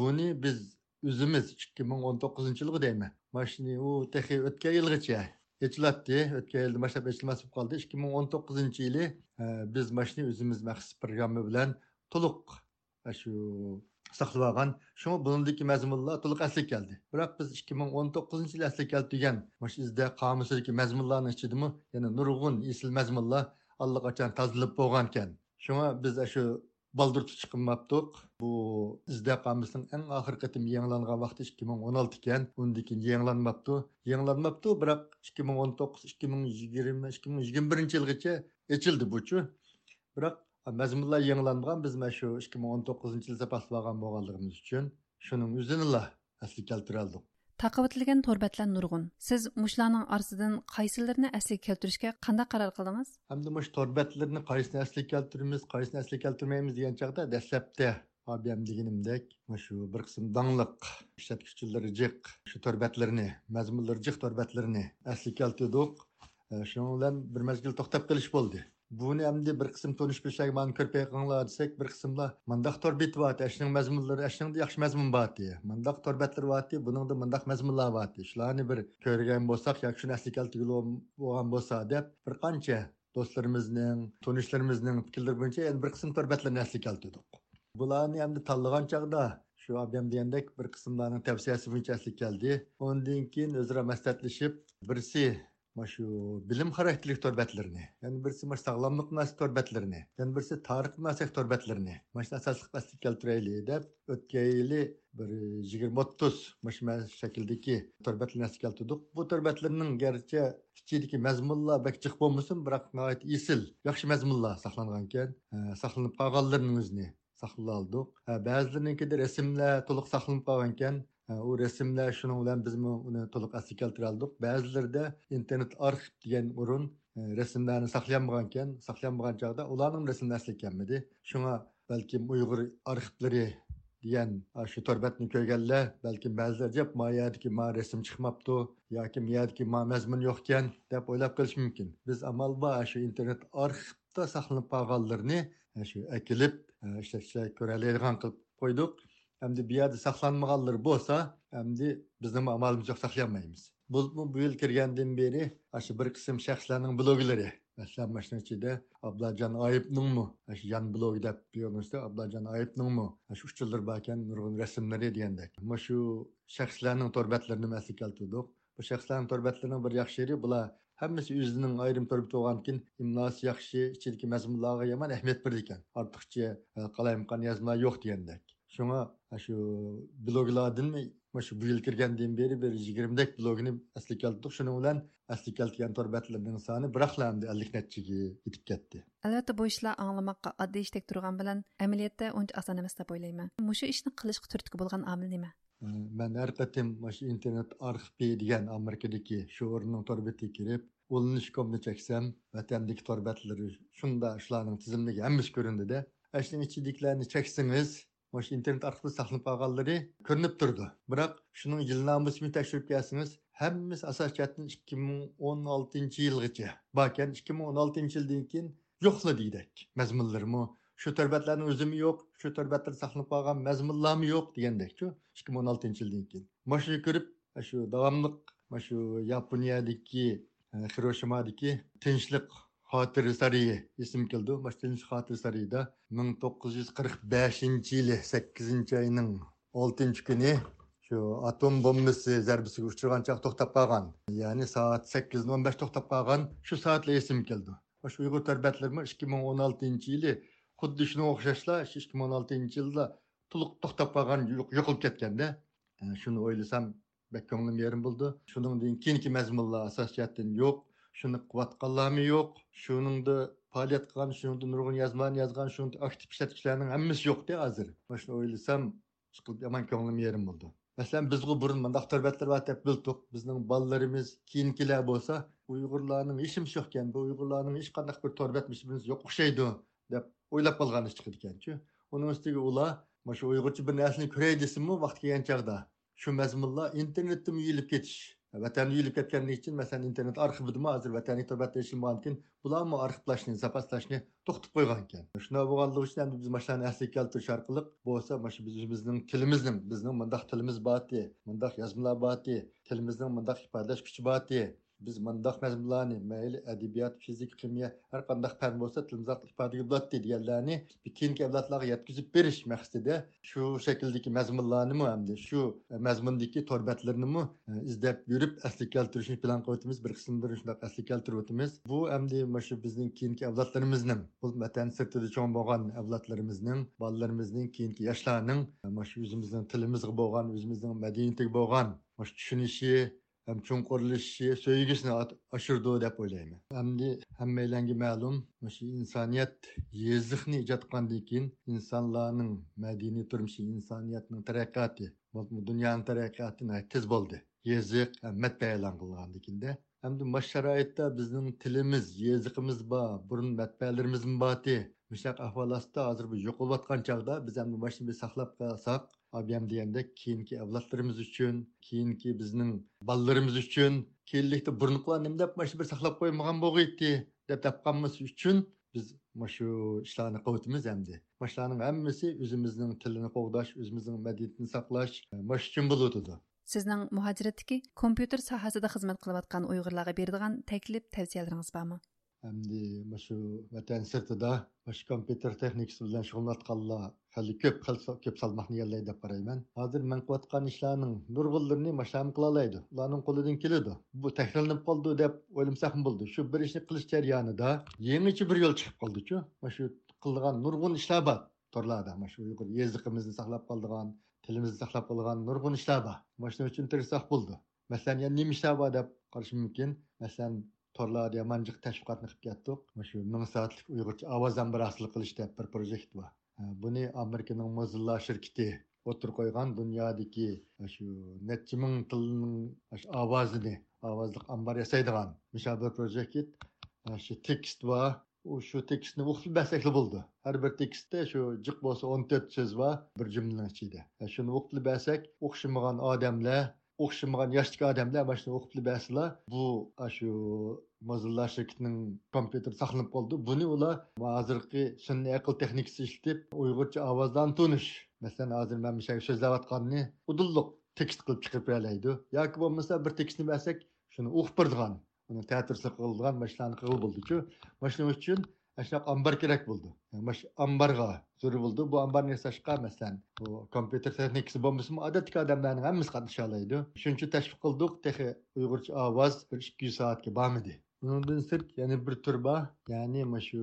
buni biz o'zimiz ikki ming o'n to'qqizinchi yilgi deyman mana shuni u tehi o'tgan yilgacha yechiladi o'tgan yilda boshlab yechilmas bo'lib qoldi ikki ming o'n to'qqizinchi yili biz mana shuni o'zimiz maxsus programma bilan to'liq shu saqlagan. Shu shunga mazmunlar to'liq asli keldi. Biroq biz ikki ming o'n to'qqizinchi yil asli keldi degan izda qomusidagi mazmunlarni ichidami yana nurg'un esil mazmunlar allaqachon tozalab bo'lgan ekan shunga biz shu baldur chiqmabdiq bu izda qomusning eng oxirgi qatim yangilangan vaqti ikki ming o'n olti ekan. Undan keyin yangilanmabdi yangilanmabdi biroq ikki ming o'n to'qqiz ikki ming yigirma ikki ming yigirma birinchi yilgacha ichildi buchu biroq mazmunlar yangilangan biz mana shu ikki ming o'n to'qqizinchi yilda boshlagan bo'lganligimiz uchun shuning o'zinila asli keltiroldik taqib to'rbatlar nurg'un. Siz mushlarning orasidan qaysilarini asliga keltirishga qanday qaror qildingiz? Hamda mush to'rbatlarni qaysini asliga keltiramiz qaysini asliga keltirmaymiz degan chog'da dastlabda abiyam deganimdek shu bir qism dongliq ishlatgichilari jiq shu to'rbatlarni mazmunlari jiq to'rbatlarni asliga keltirdik. Shuning bilan bir mazgil to'xtab qilish bo'ldi buni endi bir qism tonish bilsak man ko'rpay qilinglar desak bir qismlar mandaq torbet bityapti ashning mazmunlari ashningda yaxshi mazmun bordi mandaq torbatlar bordi buningda mandaq mazmunlar bordi shularni bir ko'rgan bo'lsak yoki shuni asli keltirgan bo'lgan bo'lsa deb bir qancha do'stlarimizning tanishlarimizning fikrlari bo'yicha endi bir qism torbatlarni asli keltirdik bularni endi tanlagan chog'da shu abam degandek bir qismlarning tavsiyasi bo'yicha asli keldi undan keyin o'zaro maslahatlashib birisi shu bilim xarakterlik to'rbatlarni yana birisi mana sog'lomlik munosib to'rbatlarni yana birisi tarix munosib to'rbatlarni mana shu asosli asli keltiraylik deb o'tgan yili bir yigirma o'ttiz mana shu shakldagi torbatlarni keltirdik. Bu torbatlarning garchi ichidagi mazmunlar bak jiq bo'lmasin biroq esil yaxshi mazmunlar saqlangan ekan. Saqlanib qolganlarningizni saqlab oldik. Ba'zilarnikida rasmlar to'liq saqlanib qolgan ekan. U rasmlar shuning bilan biz uni to'liq asli keltira oldik ba'zilarida internet arxiv degan o'rin e, rasmlarni saqlanmagan ekan saqlanmagan chog'da ularning rasmlari asli ekanmidi shunga balkim uyg'ur arxivlari degan shu torbatni ko'rganlar balkim ba'zilar deb mayadiki ma rasm chiqmabdi yoki miyadiki ma mazmun yo'q ekan deb o'ylab qolish mumkin biz amal bor shu internet arxivda saqlanib qolganlarni shu akilib e, ishlatishga ko'raladigan qilib qo'ydik endi bu yerda saqlanmaganlar bo'lsa endi bizni amalimiz yo'q saqlayolmaymiz bu bu yil kirgandan beri shu bir qism shaxslarning bloglari masalan mana shuni ichida ablajon oyibningmi shu yan blog deb yozishda ablajon oyibningmi shu uch yildir bor ekan nurg'un rasmlari degandek mana shu shaxslarning torbatlarini masli keltirdik bu shaxslarning torbatlarining bir yaxshi yeri bular hammasi o'zining ayrim turib bo'lgan keyin imlosi yaxshi ichidagi mazmunlarga yomon ahamiyat berdi ekan ortiqcha qalayimqan yozma yo'q degandek Шуңа ашу блогладын Машу bu yil kirgandan beri bir yigirmadek blogini asli keltirdik shuning bilan asli keltirgan torbatlarning soni biraqlamdi ellik nechiga yetib ketdi. Albatta bu ishlar anglamoqqa oddiy ishdek turgan bilan amaliyotda uncha oson emas deb o'ylayman mushu ishni qilishga turtki bo'lgan omil nima? Man har qatim shu internet arxivi degan amerikadagi shu o'rinning torbatiga kirib ulanish komni cheksam vatandagi torbatlari shunda shularning tizimligi hammasi ko'rindida. Shuning ichidagilarni cheksangiz Moş internet arxivida saqlanib qolganlari ko'rinib turdi. Biroq shuning yilnamasini tekshirib kelsangiz, hammasi asos jihatdan 2016 yilgacha. Bakan 2016 yildan keyin yo'qla deydik. Mazmunlarmi shu tarbatlarning o'zimi yo'q, shu tarbatlar saqlanib qolgan mazmunlarmi yo'q degandek-ku 2016 yildan keyin. Moshni ko'rib, shu davomliq shu Yaponiyadagi Hiroshimadagi tinchlik xotiri sariyi ism keldi. Mashtinish xotiri sariyda ming to'qqiz yuz qirq beshinchi yili sakkizinchi oyning oltinchi kuni shu atom bombasi zarbisiga uchragan chaq to'xtab qolgan. Ya'ni soat sakkiz o'n besh to'xtab qolgan shu soatla esim keldi. Shu uyg'ur tarbiyatlari ikki ming o'n oltinchi yili xuddi shunga o'xshashla ikki ming o'n oltinchi yilda to'liq to'xtab qolgan yo'qolib ketganda e, shuni o'ylasam ko'nglim yerim bo'ldi. Shuningdan keyingi mazmunlar asos jihatdan yo'q shuni qilayotganlarmi yo'q. Shuningda faoliyat qilgan shuningda nurg'un yozmani yozgan shuni aktiv ishlatuvchilarning hammasi yo'qda hozir. Mana shuni o'ylasam yomon ko'nglim yerim bo'ldi. Masalan bizgu burun mundaq turbatlar var deb bildik bizning bolalarimiz keyingilar bo'lsa uyg'urlarning ishimiz yo'q ekan bu uyg'urlarning hech qanaqa bir torbatmishimiz yo'q o'xshaydi deb o'ylab qolgan ish chiqadi ekanchu uning ustiga ular mana shu uyg'urcha bir narsani ko'ray desinmi vaqt kelgan chog'da. Shu mazmunlar internetda yuyilib ketish. Vatanni yuyilib ketganligi uchun masalan internet arxivida hozir vataniy turbatda ishilmagan bularni bularmi arxivlashni zapaslashni to'xtatib qo'ygan ekan shunday bo'lganligi uchun endi biz mana shularni asliga keltirish orqali bo'lsa mana shu bizning o'zimizning tilimizni bizning bundoq tilimiz bor bundoq yozmalar bor tilimizning bundoq ifodalash kuchi bor biz mundaq mazmunlarni mayli adabiyot fizik kimyo har qanday fan bo'lsa tilimizda ifodaga bo'ladi deganlarni keyingi avlodlarga yetkazib berish maqsadida shu shakldagi mazmunlarni hamda shu e, mazmundagi torbatlarni e, izlab yurib asli keltirishni plan qilyapmiz bir qismini shunday asli keltirib o'tamiz bu hamda shu bizning keyingi avlodlarimizning bu vatan sirtida cho'ng bo'lgan avlodlarimizning bolalarimizning keyingi yoshlarning e, shu o'zimizning tilimizga bo'lgan o'zimizning madaniyatiga bo'lgan tushunishi hem çuңqurlashishi söйгісini oshirdi deb o'ylayman hamdi hammalarga ma'lum shu insoniyat yeziqni ijod qilgandan keyin insonlarning madaniy turmushi insoniyatning taraqqiyoti dunyoning taraqqiyoti tez bo'ldi yeziq matbaa e'lon qilgandan keyinda hamda mash sharoitda bizning tilimiz yeziqimiz bor burun matbaalarimiz bor mishaq ahvol ostida hozir bu yo'qolayotgan chog'da biz hamda mashni saqlab qolsak объем дегенде кейінгі авлатларымыз үшін кейінгі біздің балларымыз үшін келілікті бұрынғылар нем деп машу бір сақлап қоймаған болғайды деп тапқанымыз үшін біз машу ішларны қылытымыз әмді машыларның әммесі өзіміздің тіліні қоғдаш өзіміздің мәдениетін сақлаш маш үшін бұл өтеді сіздің мұхажираттікі компьютер сахасыда қызмет қылып жатқан бердіған тәкліп тәвсияларыңыз бар ма әмді машу ватан сыртыда маш компьютер техникасы білән шұғылданатқанлар hali ko'p ko'p salmoqni egallaydi deb qarayman. Hozir man qilayotgan ishlarning nurg'unlarini mashlam qilolaydi ularning qo'lidan keladi. Bu takrorlanib qoldi deb o'ylamsam bo'ldi. Shu bir ishni qilish jarayonida yangicha bir yo'l chiqib qoldichu mana shu qilgan nurg'un ishlar bor torlarda mana shu uyg'ur yeziqimizni saqlab qoldigan tilimizni saqlab qolgan nurg'un ishlar bor. Mana shuning uchun tirishsak bo'ldi. Masalan yana nima ishlar bor deb qarash mumkin? Masalan torlarda yamanjiq tashviqotni qilib ketdik. Shu ming soatlik uyg'urcha ovoz ambraslik qilish deb bir projekt bor. Buni amerikaning mozilla shirkiti o'tirib qo'ygan dunyodagi shu necha ming tilning ovozini ovozliq ambar yasaydigan bir projekt shu tekst bor u shu tekstni o'qib basakli bo'ldi har bir tekstda shu jiq bo'lsa o'n to'rt so'z bor bir jumlaning ichida shuni o'qib basak o'xshamagan odamlar o'xshamagan yoshdagi odamlar mana shuni o'qib baslar bu shu Mozilla shirkitining kompyuteri saqlanib qoldi. Buni ular hozirgi sun'iy aql texnikasi ishlatib Uyg'urcha ovozdan tunish. Masalan, hozir man misha so'zlayotganini udulliq tekst qilib chiqarib beraydi. yoki bo'lmasa bir tekstni bersak, shuni o'qib beradigan, uni teatrsiz qiladigan mashlarni qilib bo'ldi-ku. Mana uchun shunaqa ambar kerak bo'ldi. Mash ambarga zarur bo'ldi. Bu ambarni yasashga masalan bu kompyuter texnikasi bo'lmasimi odatdagi odamlarning hammasi qatnasha oladi. Shuning uchun tashviq qildik texi uyg'urcha ovoz bir ikki yuz soatga bormidi Bundan sırt yani bir tür bor, ya'ni ma shu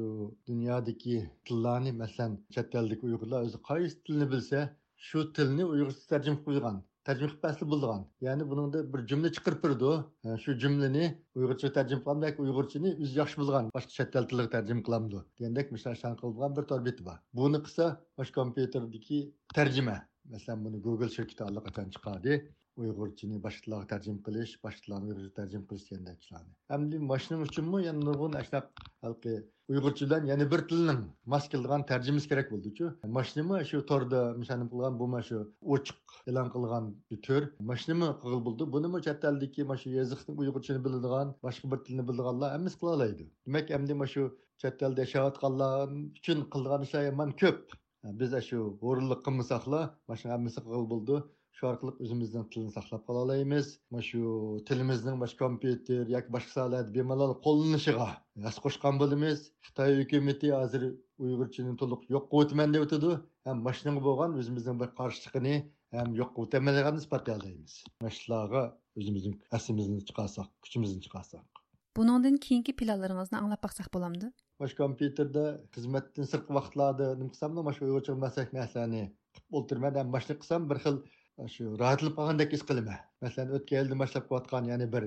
dunyodagi tillarni, masalan, chet eldagi Uyg'urlar o'zi qaysi tilni bilsa, shu tilni Uyg'urcha tarjima qilgan. Tarjima bo'lgan ya'ni buningda bir jumla chiqarib turdi shu jumlani uyg'urcha tarjima qilgandek uyg'urchani o'zi yaxshi bilgan boshqa chet el tiliga tarjima qilamdi degandek mishan qilgan bir torbeti bor buni qilsa bosh kompyuterdagi tarjima masalan buni google shirkati allaqachon chiqardi uyg'urchani boshqalarga tarjima qilish boshqalarni uyg'urcha tarjima qilish degandek ishlarni hamda mashina uchunmi? Yana nurg'un ashlab halqi uyg'urcha bilan yana bir tilning mos keladigan tarjimasi kerak bo'ldichu mashinami shu torda mishanim qilgan bu shu ochiq e'lon qilgan bir tur. Mashinami qilib bo'ldi? Bunimi chet eldagi mana shu yoziqni uyg'urchani biladigan boshqa bir tilni biladiganlar hammasi qila oladi. Demak endi mana shu chet elda yashayotganlar uchun qilgan ishlar yomon ko'p. Biz shu o'rinliq qilmasaqlar mana shu hammasi qilib bo'ldi. shu orqali o'zimizni tilni saqlab qola olamiz mana shu tilimizning boshqa kompyuter yoki boshqa sohalarda bemalol qo'llanishiga as qo'shgan bo'lamiz xitoy hukumati hozir uyg'urchani to'liq yo'q qilib deb o'tadi. Ham mana shunga bo'lgan o'zimizning bir qarshiligini ham asimizni chiqarsak kuchimizni Бұныңдан кейінгі пилаларыңызны аңлап бақсақ боламды? Маш компьютерді қызметтің сыртқы вақытларды нім қысам да маш ойғычығын мәсәк мәсәне shu rohatlab qolgandek masalan o'tgan yildan boshlab qilayotgan yana bir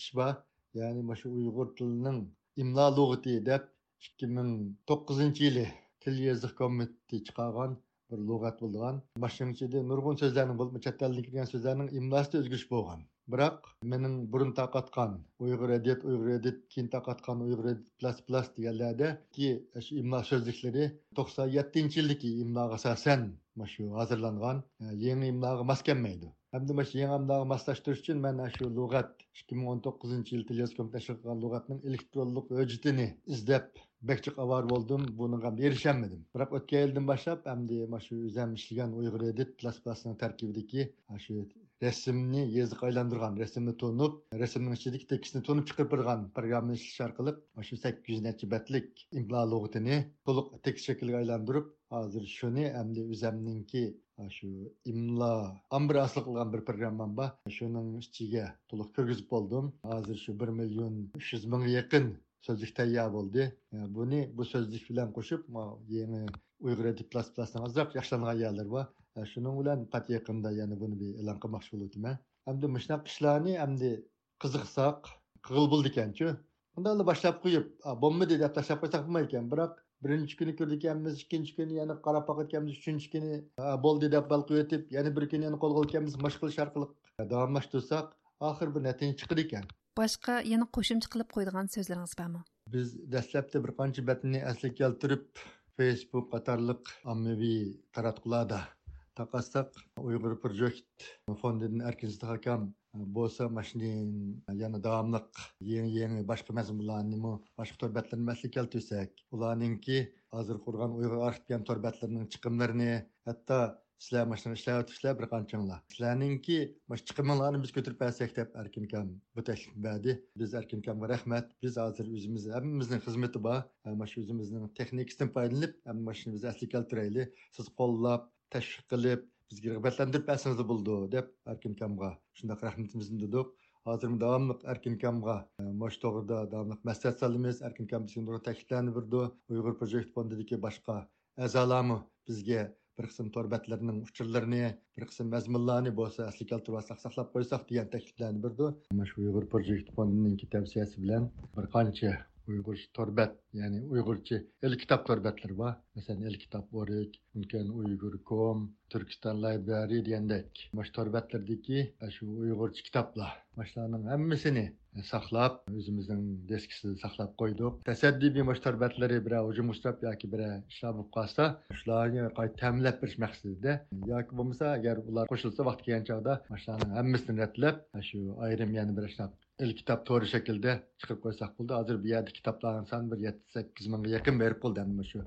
ish bor. Ya'ni shu uyg'ur tilining imlo lug'ati deb ikki ming to'qqizinchi yili til yoziq komiteti chiqargan bir lug'at bo'lgan. Boshqacha nurg'un so'zlarning bo'lib chet eldan kirgan so'zlarning imlosida o'zgarish bo'lgan. Biroq mening burun taqatgan uyg'ur adiyat uyg'ur adiyat keyin taqatgan uyg'ur plas plas deganlarda ki imlo so'zliklari to'qson yettinchi yildagi imloga asosan shu hozirlangan e, yangi imloga mos kelmaydi. Hamda mana shu yangi imloga moslashtirish uchun mana shu lug'at ikki ming o'n to'qqizinchi yil til nashr qilgan lug'atning elektronlik hujjatini izlab bekchiq avar bo'ldim bunga erisholmadim biroq o'tgan yildan boshlab hamda mana shu o'zim ishlagan uyg'ur edit plas tarkibidagi shu rasmni yeziq aylantirgan rasmni to'nib rasmning ichidagi tekstni to'nib chiqarib turgan programmani ishlash orqali shu sakkiz yuz necha batlik imlo lug'atini to'liq tekst shakliga aylantirib hozir shuni endi o'zimninki shu imlo ambir asli qilgan bir programmam bor shuning ichiga to'liq kirgizib bo'ldim hozir shu bir million uch yuz mingga yaqin so'zlik tayyor bo'ldi buni bu so'zlik bilan qo'shib yangi uyg'ur ozroq yaxshilangan yerlar bor shuning bilan qat yaqinda yana buni e'lon qilmoqchi bo'luvdiman hamda shunaqa ishlarni hamda qiziqsaq qig'il bo'ldi ekanchu unda boshlab qo'yib bo'lmadi deb tashlab qo'ysak bo'lmaydi ekan biroq birinchi kuni ko'rdik ekanmiz ikkinchi kuni yana qarab boqib ekanmiz uchinchi kuni bo'ldi deb bal qo'yib yana bir kuni yana qo'lga olganmiz mashq qilish orqali davomlashtirsak oxir bir natija chiqdi ekan. Boshqa yana qo'shimcha qilib qo'ydigan so'zlaringiz bormi? Biz dastlabda bir qancha batni asliga keltirib facebook qatorliq ommaviy taratqularda taqassaq uyg'ur projekt fondidan erkin hakam bo'lsa mana yana davomliq yangi yangi boshqa mazmunlarni boshqa torbatlarni masli keltirsak ularninki hozir qurgan uyg'ur arxiv torbatlarining chiqimlarini hatto sizlar mana shuni ishlayotibsizlar bir qanchanglar. Sizlarninki mana chiqimlarni biz ko'tarib bersak deb erkinkam bu taklif berdi. Biz erkinkamga rahmat. Biz hozir o'zimiz hammamizning xizmati bor. Mana shu o'zimizning texnikasidan foydalanib mana shuni biz asli keltiraylik. Siz qo'llab tashviq qilib bizga rag'batlantirib bersangiz bo'ldi deb arkinkamga shundoq rahmatimizni dedik. Hozir davomli arkinkamga e, mosh to'g'rida davomli maslahat solamiz. Arkinkam bizga takliflarni berdi. Uyg'ur projekt fondidagi boshqa a'zolarmi bizga bir qism torbatlarning uchurlarini bir qism mazmunlarni bo'lsa asli keltirib saqlab qo'ysak degan takliflarni berdi. Mana shu uyg'ur projekt fondining tavsiyasi bilan bir qancha uyg'ur torbat ya'ni uyg'urcha el kitob torbatlar bor. Masalan el kitob o'rik ulkan uyg'ur kom turkiston library degandek. Mana shu torbatlardagi shu uyg'urcha kitoblar. Mana shularning hammasini saqlab o'zimizning deskisida saqlab qo'ydik. Tasaddiy mana shu torbatlari birov hujum uchrab yoki birov ishlar bo'lib qolsa shularni qayta ta'minlab berish maqsadida. Yoki bo'lmasa agar ular qo'shilsa vaqti kelgan chog'da mana shularning hammasini ratlab shu ayrim yana bir el kitob to'g'ri shaklda chiqib qo'ysak bo'ldi. Hozir bu yerda kitoblarni soni bir yetti sakkiz mingga yaqin berib bo'ldi endi shu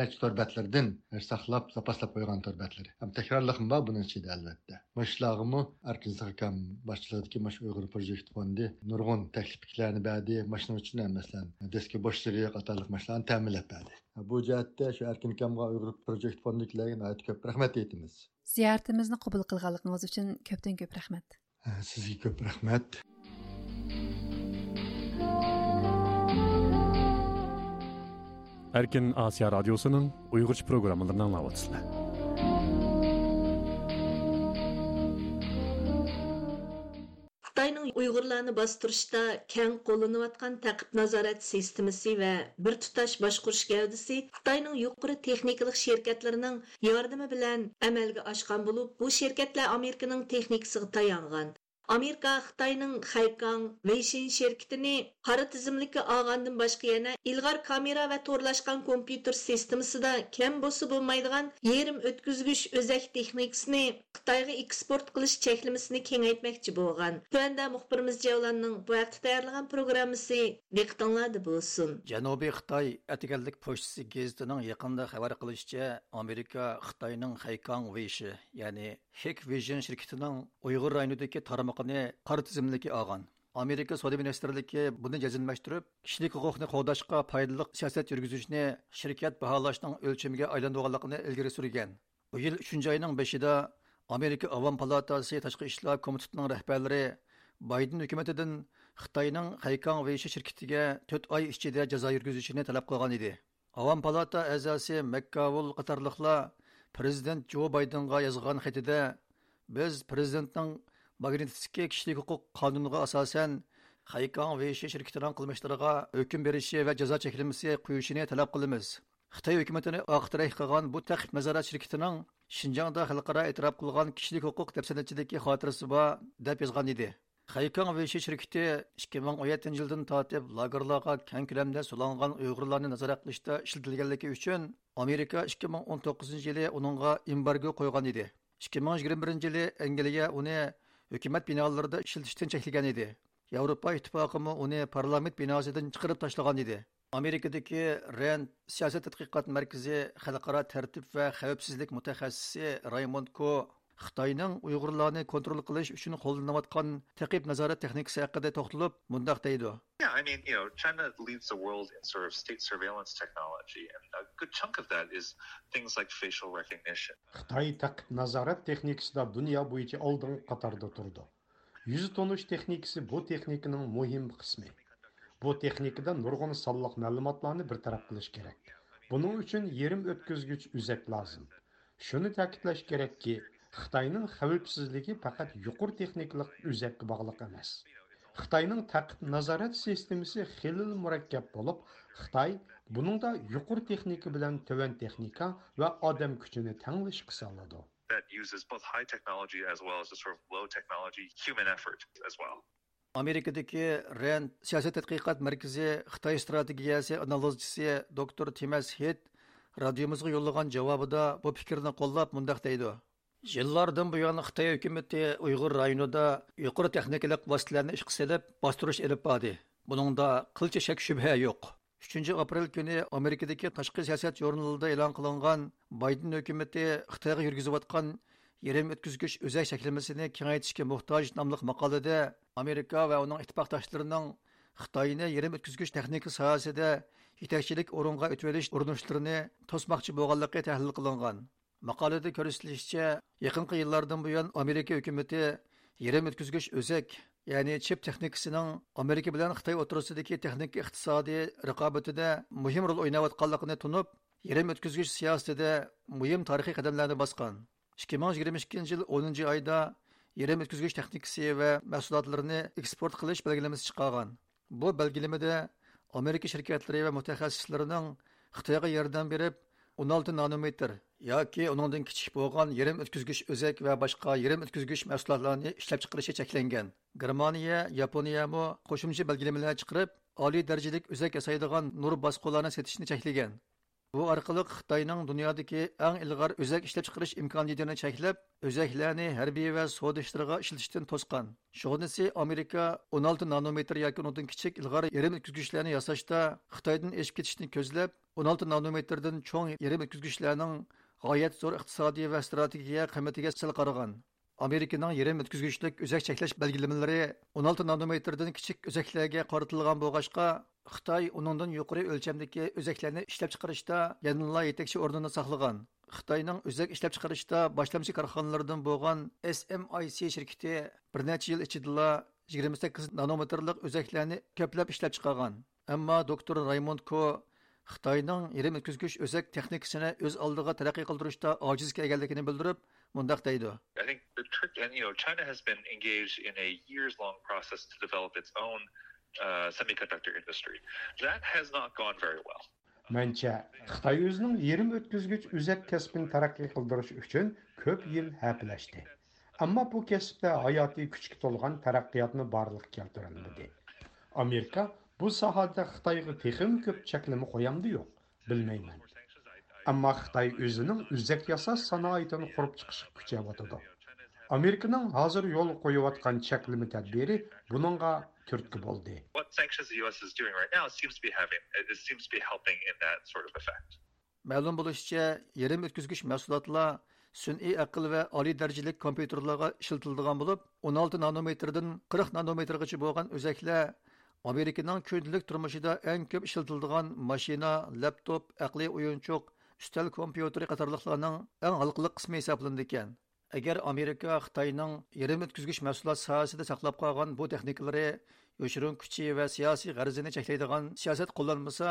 necha torbatlardan saqlab zapaslab qo'ygan torbatlari ham takrorliqim bor buni ichida albatta. Mashulag'imi arkin akam boshchiligidagi mash uyg'ur projekt fondi. Nurg'un takliflarni berdi mashina uchun ham masalan deska bo'shligi qatorliq mashlarni ta'minlab berdi bu jihatda shu arkin akamga uyg'ur projekt fondikilarga ko'p rahmat aytamiz. Ziyoratimizni qabul qilganligingiz uchun ko'pdan ko'p rahmat sizga ko'p rahmat Erkin Asiya Radyosu'nun Uygurç programlarını anlavatısılar. Xitayning Uyg'urlarni bostirishda keng qo'llanayotgan taqib nazorat sistemasi va bir tutash boshqurish gavdasi Xitoyning yuqori texnikalik sherkatlarining yordami bilan amalga oshgan bo'lib, bu sherkatlar Amerikaning texnikasiga tayangan. Amerika Xitoyning Xaykang Weishin şirketini qara tizimlikka olgandan boshqa yana ilg'or kamera va to'rlashgan kompyuter sistemasida kam bo'lsa bo'lmaydigan yerim o'tkazgich o'zak texnikasini Xitoyga eksport qilish cheklamasini kengaytmoqchi bo'lgan. Tuanda muxbirimiz Javlanning bu vaqtda tayyorlagan programmasi diqqatinglarda bo'lsin. Janubiy Xitoy atiganlik pochtasi gazetining yaqinda xabar qilishicha, Amerika Xitoyning Weishi, ya'ni tizimlikka olgan amerika savdo ministrligi buni jazmlashtirib kishilik huquqni qo'llashga foydali siyosat yurgizishni shirkat baholashning o'lchamiga aylantirganligini ilgari surgan. Bu yil uchinchi oyning beshida amerika avom palatasi tashqi ishlar komitetining rahbarlari bayden hukumatidan xitoyning haykang veyshi shirkatiga to'rt oy ichida jazo yurgizishini talab qilgan edi. Avom palata a'zosi makkavul qatorliqlar prezident jo baydenga yozgan xatida biz prezidentning magnitskiy kishilik huquq qonuniga asosan Xaykang Weishi shirkatining qilmishlariga hukm berishi va jazo cheklamasi qo'yishini talab qilamiz. Xitoy hukumatini oqtirah qilgan bu taqib nazorat shirkatining Shinjongda xalqaro e'tirof qilgan kishilik huquq dafsanachidagi xotirasi deb yozgan edi. Shirkati 2017 yildan tortib lagerlarga Uyg'urlarni nazorat qilishda ishlatilganligi Amerika 2019 yili uningga embargo qo'ygan edi. 2021 yili Angliya uni hukumat binolarida ishlatishdan cheklagan edi. Yevropa ittifoqimi uni parlament binosidan chiqarib tashlagan edi. Amerikadagi RAND siyosat tadqiqot markazi xalqaro tartib va xavfsizlik mutaxassisi Raymond Ko Xitoyning Uyg'urlarni kontrol qilish uchun qo'llanayotgan taqib nazorat texnikasi haqida to'xtalib, mundaq deydi. Yeah, I mean, you know, China leads the world in sort of state surveillance technology, and a good chunk of that is things like facial recognition. Xitoy taqib nazorat texnikasida dunyo bo'yicha oldingi qatorda turdi. Yüz tonuş texnikasi bu texnikaning muhim qismi. Bu texnikada nurg'un sonliq ma'lumotlarni bir taraf qilish kerak. Buning uchun yerim o'tkazgich uzak lozim. Shuni ta'kidlash kerakki, Xitoyning xavfsizligi faqat yuqori texnikalik uzakka bog'liq emas. Xitoyning taqib nazorat sistemasi xilil murakkab bo'lib, Xitoy buningda yuqori texnika bilan tovan texnika va odam kuchini tanglish qisa oladi. that uses both high technology as well as the sort of low technology human effort as well. Amerikadagi RAND siyosat tadqiqot markazi Xitoy strategiyasi analizchisi doktor Timas Hit radiomizga yo'llagan javobida bu fikrni qo'llab mundaq deydi. Yillardan buyon Xitoy hukumatı Uyg'ur rayonida yuqori texnikalik vositalarni ishga solib, bostirish olib bordi. Buningda qilcha shak shubha yo'q. 3 aprel kuni Amerikadagi tashqi siyosat jurnalida e'lon qilingan Bayden hukumati Xitoyga yurgizayotgan yerim o'tkazgich o'zak shaklamasini kengaytirishga muhtoj nomli maqolada Amerika va uning ittifoqdoshlarining Xitoyni yerim o'tkazgich texnika sohasida yetakchilik o'ringa o'tib urinishlarini to'smoqchi bo'lganligi tahlil qilingan. Maqolada ko'rsatilishicha, yaqinqi yillardan buyon Amerika hukumati yerim o'tkazgich o'zak ya'ni chip texnikasining amerika bilan xitoy o'tirisidagi texnik iqtisodiy raqobatida muhim rol o'ynayotganligini tunib yerim o'tkazgich siyosatida muhim tarixiy qadamlarni bosgan. ikki ming yigirma ikkinchi yil o'ninchi oyda yerim o'tkazgich texnikasi va mahsulotlarini eksport qilish belgilamasi chiqargan. Bu belgilamada amerika shirkatlari va mutaxassislarining xitoyga yordam berib 16 nanometr yoki uningdan kichik bo'lgan yerim o'tkazgich o'zak va boshqa yerim o'tkazgich mahsulotlarni ishlab chiqarishi cheklangan germaniya yaponiyami qo'shimcha belgilamalar chiqarib oliy darajalik o'zak yasaydigan nur bosqularni setishni cheklagan Bu orqali Xitoyning dunyodagi eng ilg'or o'zak ishlab chiqarish imkoniyatini cheklab, o'zaklarni harbiy va savdo ishlariga ishlatishdan to'sgan. Shug'unisi Amerika 16 nanometr yoki undan kichik ilg'or yerim o'tkazgichlarni yasashda Xitoydan eshib ketishni ko'zlab, 16 nanometrdan cho'ng yerim o'tkazgichlarning g'oyat zo'r iqtisodiy va strategiya qiymatiga sil qaragan. Amerikaning yerim o'tkazgichlik o'zak cheklash belgilamalari 16 nanometrdan kichik o'zaklarga qaratilgan bo'lg'achqa Xitoy uningdan yuqori o'lchamdagi o'zaklarni ishlab chiqarishda yanada yetakchi o'rnini saqlagan. Xitoyning o'zak ishlab chiqarishda boshlamchi korxonalardan bo'lgan SMIC shirkati bir necha yil ichida 28 nanometrlik o'zaklarni ko'plab ishlab chiqargan. Ammo doktor Raymond Ko Xitoyning yerim o'tkazgich o'zak texnikasini o'z oldiga taraqqiy qildirishda ojiz kelganligini bildirib, mundaq deydi. I think the trick, and you know, China has been engaged in a years-long process to develop its own uh, semiconductor industry. That has not gone very well. Mənçə, Xitay özünün yerim ötküzgüç üzək kəsbini tərəqqi qıldırış üçün köp yıl həpləşdi. Amma bu kəsbdə hayati küçük tolğan tərəqqiyatını barlıq keltirilmedi. Amerika bu sohada xitoyga texim ko'p cheklama qo'yamdi yo'q bilmayman ammo xitoy o'zining uzak yasash sanoatini qurib chiqishi kuchayotidi amerikaning hozir yo'l qo'yayotgan cheklimi tadbiri buningga turtki bo'ldi ma'lum bo'lishicha yerim o'tkazgich mahsulotlar sun'iy aql va oliy darajali kompyuterlarga ishlatiladigan bo'lib 16 nanometrdan 40 nanometrgacha bo'lgan o'zaklar amerikaning kundilik turmushida eng ko'p ishlatiladigan mashina laptop aqliy o'yinchoq ustal kompyuteri qatorliqlarning eng halqliq qismi hisoblandi ekan agar amerika xitoyning yirim o'tkazgich mahsulot sohasida saqlab qolgan bu texnikalari yoshirin kuchi va siyosiy g'arzini cheklaydigan siyosat qo'llanmasa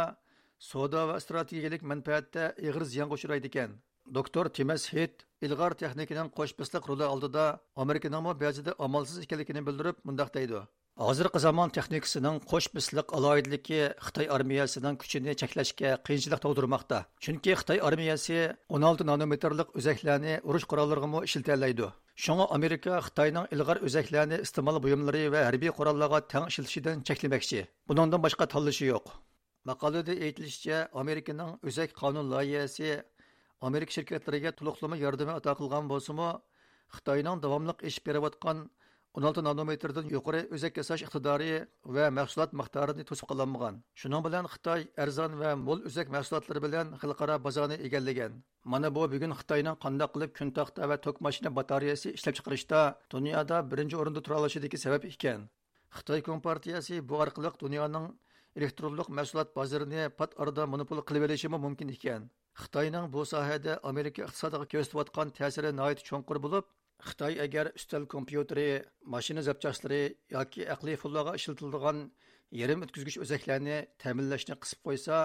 savdo va strategiyalik manfaatda ig'ir ziyonga uchraydi ekan doktor timas hit ilg'or texnikaning qo'shbisliq ruli oldida amerikaning ba'zida omolsiz ekanligini bildirib mundoq deydi hozirgi zamon texnikasining qo'sh bislik alayidliki xitoy armiyasının kuchini cheklashga qiyinchilik tug'dirmoqda chunki xitoy armiyasi 16 nanometrlik özeklerini uruş kurallarına işilteleydi. Шуңа Америка xitoyning илгар үзәкләрне iste'mol buyumlari va harbiy qurollarga тәң ишелишидән чәкләмәкче. Буныңдан башка таллышы юк. Мақалада әйтелишчә, Американың үзәк канун лаиясе Америка şirketләргә тулыклама ярдәме ата 16 nanometrdan yuqori o'zak yasash iqtidori va mahsulot miqdorini to'sib qololmagan shuning bilan xitoy arzon va mo'l o'zak mahsulotlari bilan xalqaro bozorni egallagan mana bu bugun xitoyning qandoq qilib kun taxta va tok mashina batareyasi ishlab chiqarishda dunyoda birinchi o'rinda tura olishidagi sabab ekan xitoy kompartiyasi bu orqali dunyoning elektronlik mahsulot bozorini pat orada monopol qilib olishi mumkin ekan xitoyning bu sohada amerika iqtisodiga ko'rsatayotgan ta'siri nihoyat cho'nqur bo'lib xitoy agar ustal kompyuteri mashina zapchastlari yoki aqliy pullarga ishlatiladigan yarim o'tkazgich o'zaklarni ta'minlashni qisib qo'ysa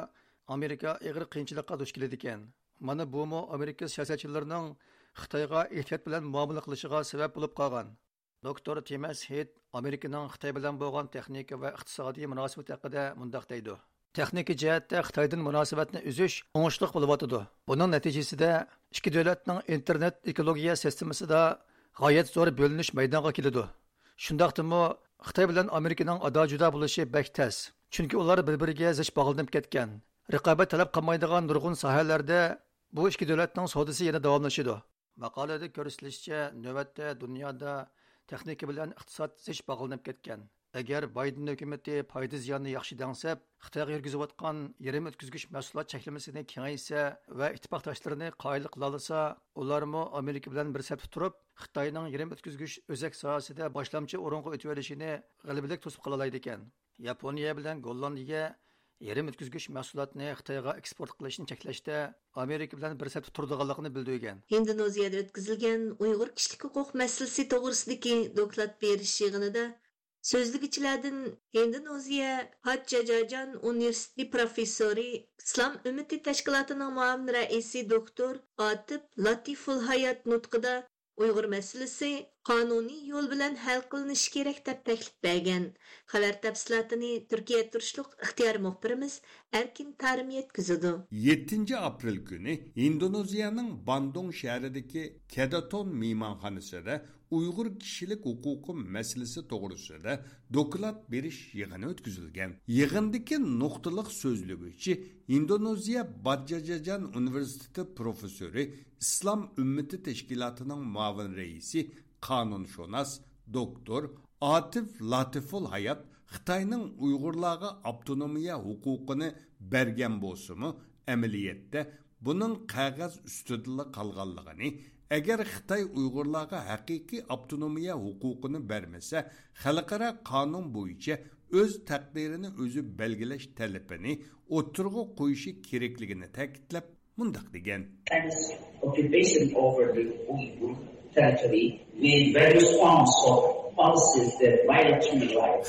amerika ig'ir qiyinchilikqa duch keladi ekan mana bumu amerika siyosatchilarining xitoyga ehtiyot bilan muomala qilishiga sabab bo'lib qolgan doktor timas hit amerikaning xitoy bilan bo'lgan texnika va iqtisodiy munosabat haqida mundoq deydi. Texnika jihatda xitoydan munosabatni uzish o'ngishli bo'lyotidi buning natijasida ikki davlatning internet ekologiya sistemasida g'oyat zo'r bo'linish maydonga keladi. Shundoqdimi xitoy bilan amerikaning ado judo bo'lishi bak tas chunki ular bir biriga zich bog'linib ketgan. Raqobat talab qilmaydigan nurg'un sohalarda bu ikki davlatning savdosi yana davomlashadi. Maqolada ko'rsatilishicha navbatda dunyoda texnika bilan iqtisod zich bog'lanib ketgan. Agar bayden hukumati foyda ziyonni yaxshi dangsab xitoyga yurgizayotgan yerim o'tkazgich mahsulot cheklamasini kengaysa va ittifoqdoshlarini qoyil qilolsa ularmi amerika bilan bir safda turib xitoyning yerim o'tkazgich o'zak sohasida boshlamchi o'ringa o'tib olishini g'alabalik to'sib qololaydi ekan yaponiya bilan gollandiya yerim o'tkazgich mahsulotni xitoyga eksport qilishni cheklashda amerika bilan bir safda turdiganligini bildirgan indoneziyada o'tkazilgan uyg'ur kishilik huquq masalasi to'g'risidagi doklad berish yig'inida so'zligichilardan indoneziya hajjajajan universiteti professori islom umidi tashkilotining muavin raisi doktor otib latiful hayot nutqida uyg'ur masalasi qonuniy yo'l bilan hal qilinishi kerak deb taklif bergan xabar tafsilotini turkiya turishliq ixtiyor muxbirimiz erkin tarim yetkizdi 7 aprel kuni indoneziyaning bandung shahridagi kadaton mehmonxonasida uyg'ur kishilik huquqi masalasi to'g'risida doklad berish yig'ini o'tkazilgan yig'indagi nuqtaliq so'zlaguchi indoneziya badjajajan universiteti professori islom ummiti tashkilotining muavin raisi qonunshunos doktor otif latiful hayot xitoyning uyg'urlarga avtonomiya huquqini bergan bo'lsimi amaliyotda buning qog'oz ustida qolganligini agar xitoy uyg'urlarga haqiqiy avtonomiya huquqini bermasa xalqaro qonun bo'yicha o'z taqdirini o'zi belgilash talabini o'tirg'a qo'yishi kerakligini ta'kidlab mundoq degan.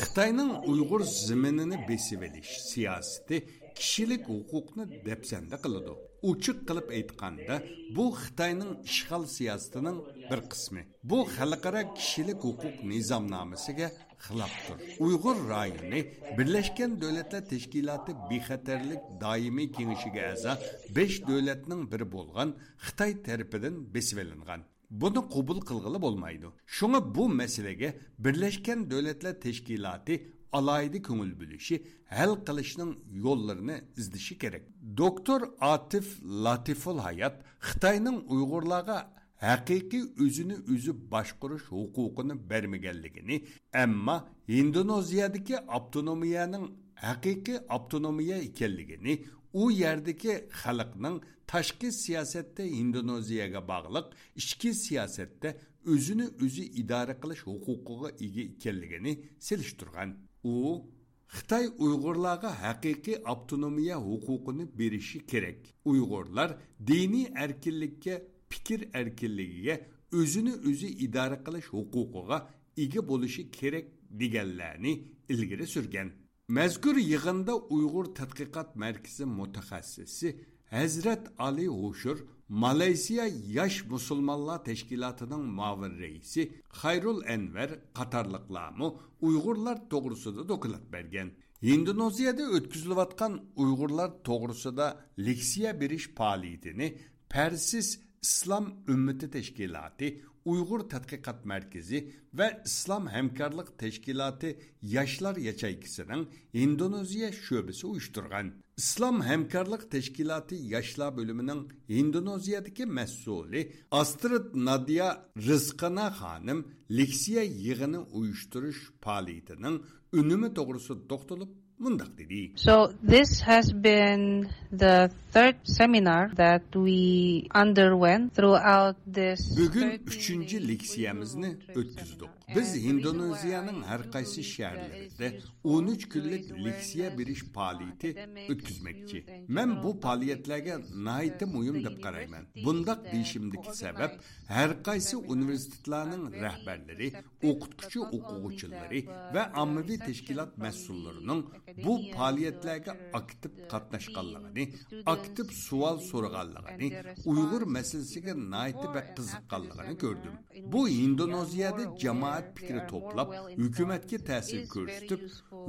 Xitoyning uyg'ur ziminini besib olish siyosati kishilik huquqni depsanda qiladi. Uchiq qilib aytganda bu xitoyning ishg'ol siyosatining bir qismi. Bu xalqaro kishilik huquq nizomnomasiga xilofdir uyg'ur rayoni birlashgan davlatlar tashkiloti bexatarlik doimiy kengashiga a'zo besh davlatning biri bo'lgan xitoy tarafidan besivilingan buni qabul qilg'ili bo'lmaydi shunga bu masalaga birlashgan davlatlar tashkiloti alayda ko'ngil bo'lishi hal qilishning yo'llarini izdishi kerak doktor atif latiful hayot xitoyning uyg'urlarga haqiqiy o'zini o'zi boshqarish huquqini bermaganligini ammo indoneziyadagi avtonomiyaning haqiqiy avtonomiya ekanligini u yerdagi xalqning tashqi siyosatda indoneziyaga bog'liq ichki siyosatda o'zini o'zi idora qilish huquqiga ega ekanligini selishtirgan. U xitoy uyg'urlarga haqiqiy avtonomiya huquqini berishi kerak. Uyg'urlar diniy erkinlikka fikr erkinligiga o'zini o'zi idora qilish huquqiga ega bo'lishi kerak deganlarni ilgari surgan. Mazkur yig'inda uyg'ur tadqiqot markazi mutaxassisi hazrat ali Hoşur malayziya yosh musulmonlar tashkilotining muavin raisi xayrul anvar qatorliqlarmi uyg'urlar to'g'risida doklad bergan indoneziyada o'tkazilayotgan uyg'urlar to'g'risida leksiya berish faoliyatini parsiz islom ummati tashkiloti Uygur Tatkikat Merkezi ve İslam Hemkarlık Teşkilatı Yaşlar Yaçaykısının Endonezya şöbesi uyuşturgan. İslam Hemkarlık Teşkilatı Yaşlar bölümünün Endonezya'daki mesulü Astrid Nadia Rızkana Hanım leksiya yığını uyuşturuş faaliyetinin ünümü doğrusu doktulup dedi So this has been the third seminar that we underwent throughout this 3-chi leksiyamizni o'tkazdik. Biz Индонезияның her kaysi şehirlerinde 13 күлік leksiya biriş paliyeti ötküzmekçi. Мен bu paliyetlerge naiti muyum dep karayman. Bundak değişimdeki sebep her kaysi üniversitelerinin rehberleri, okutkucu okuvçuları ve ammavi teşkilat mesullarının bu paliyetlerge aktif katlaşkanlığını, aktif sual soruganlığını, Uygur meselesiyle naiti ve kızıkkanlığını gördüm. Bu Indonezya'da jamoat fikri to'plab, hukumatga ta'sir ko'rsatib,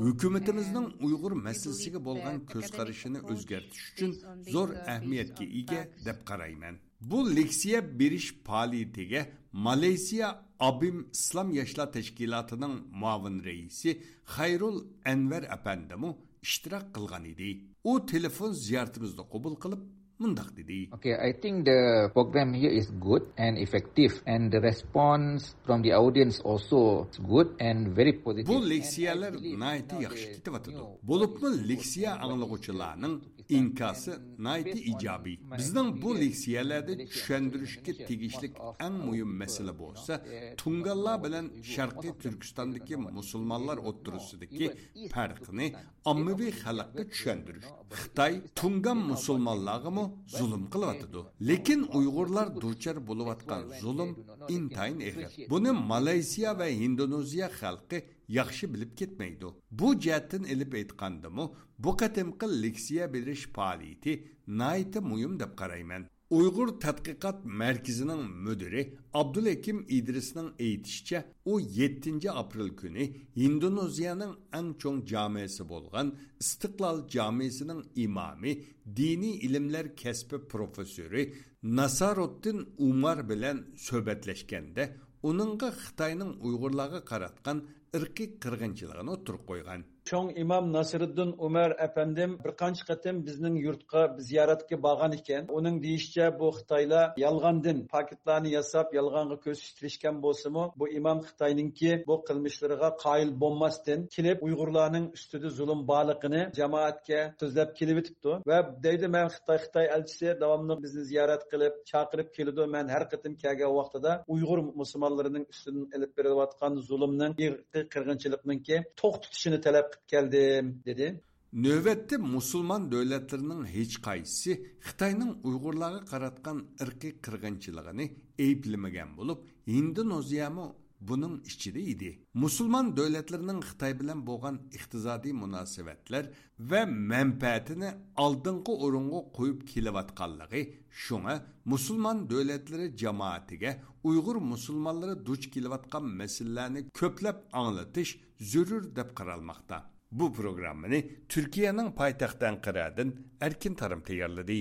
hukumatimizning Uyg'ur masalasiga bo'lgan ko'z qarashini o'zgartirish uchun zo'r ahamiyatga ega deb qarayman. Bu leksiya berish faoliyatiga Malayziya Abim İslam Yaşlar Teşkilatı'nın muavin reisi Xayrul Enver Efendimu iştirak qilgan edi. U telefon ziyoratimizni qabul qilib мындак деді okay i think the program here is good and effective and the response from the audience also good and very positive. Бұл лекциялар найти яхшы кетип атады болупмун лекция аңлагучуларнын инкасы найти ижабий биздин бу лекцияларда түшөндүрүшкө тегишлик эң муйим маселе болса тунгаллар менен шаркый түркистандагы мусулманлар отурусудагы фаркыны аммави халыкка түшөндүрүш кытай тунган мусулманларга zulm qilyotidi lekin uyg'urlar duchar bo'layotgan zulm intayin eg'ir buni malayziya va indoneziya xalqi yaxshi bilib ketmaydi bu jihatdan ilib aytgandimi bu qatimqi leksiya berish faoliyati nayti muhim deb qarayman uyg'ur tadqiqot markazining mudiri abdulakim idrisning aytishicha u 7 aprel kuni indoneziyaning eng cho'ng jamiyasi bo'lgan istiqlol jamiyasining imomi diniy ilmlar kasbi professori nasaroddin umar bilan suhbatlashganda uningga xitoyning uyg'urlarga qaratgan irqiy qirg'inchiligini o'tirib qo'ygan cho'ng imom nasiriddin umar afandim bir qancha qatim bizning yurtga ziyoratga borgan ekan uning deyishicha bu xitoylar yolg'ondin paketlarni yasab yolg'onga ko'z tirishgan bo'lsimi bu imom xitoyninki bu qilmishlariga qoyil bo'lmasdan kelib uyg'urlarning ustida zulm borligini jamoatga so'zlab kelibdi va deydi man xitoy xitoy elchisi davomli bizni ziyorat qilib chaqirib keladi man har qatim kelgan vaqtida uyg'ur musulmonlarining ustidan ilib berilayotgan zulmning irqiy qirg'inchilikninki to'xtatishini talab qilib keldim dedi. Növbətdə musulmon davlatlarining hech qaysı xitoyning Uyğurlara qaratgan irqi qırğınçılığını eyibləməyən bo'lib indoneziyami buning ichida edi musulmon davlatlarining xitoy bilan bo'lgan iqtisodiy munosabatlar va manfaatini oldingi o'ringa qo'yib kelayotganligi shunga musulmon davlatlari jamoatiga uyg'ur musulmonlari duch kelayotgan masalalarni ko'plab anglatish zarur deb qaralmoqda bu programmani turkiyaning poytaxti anqaradin erkin tarim tayyorladi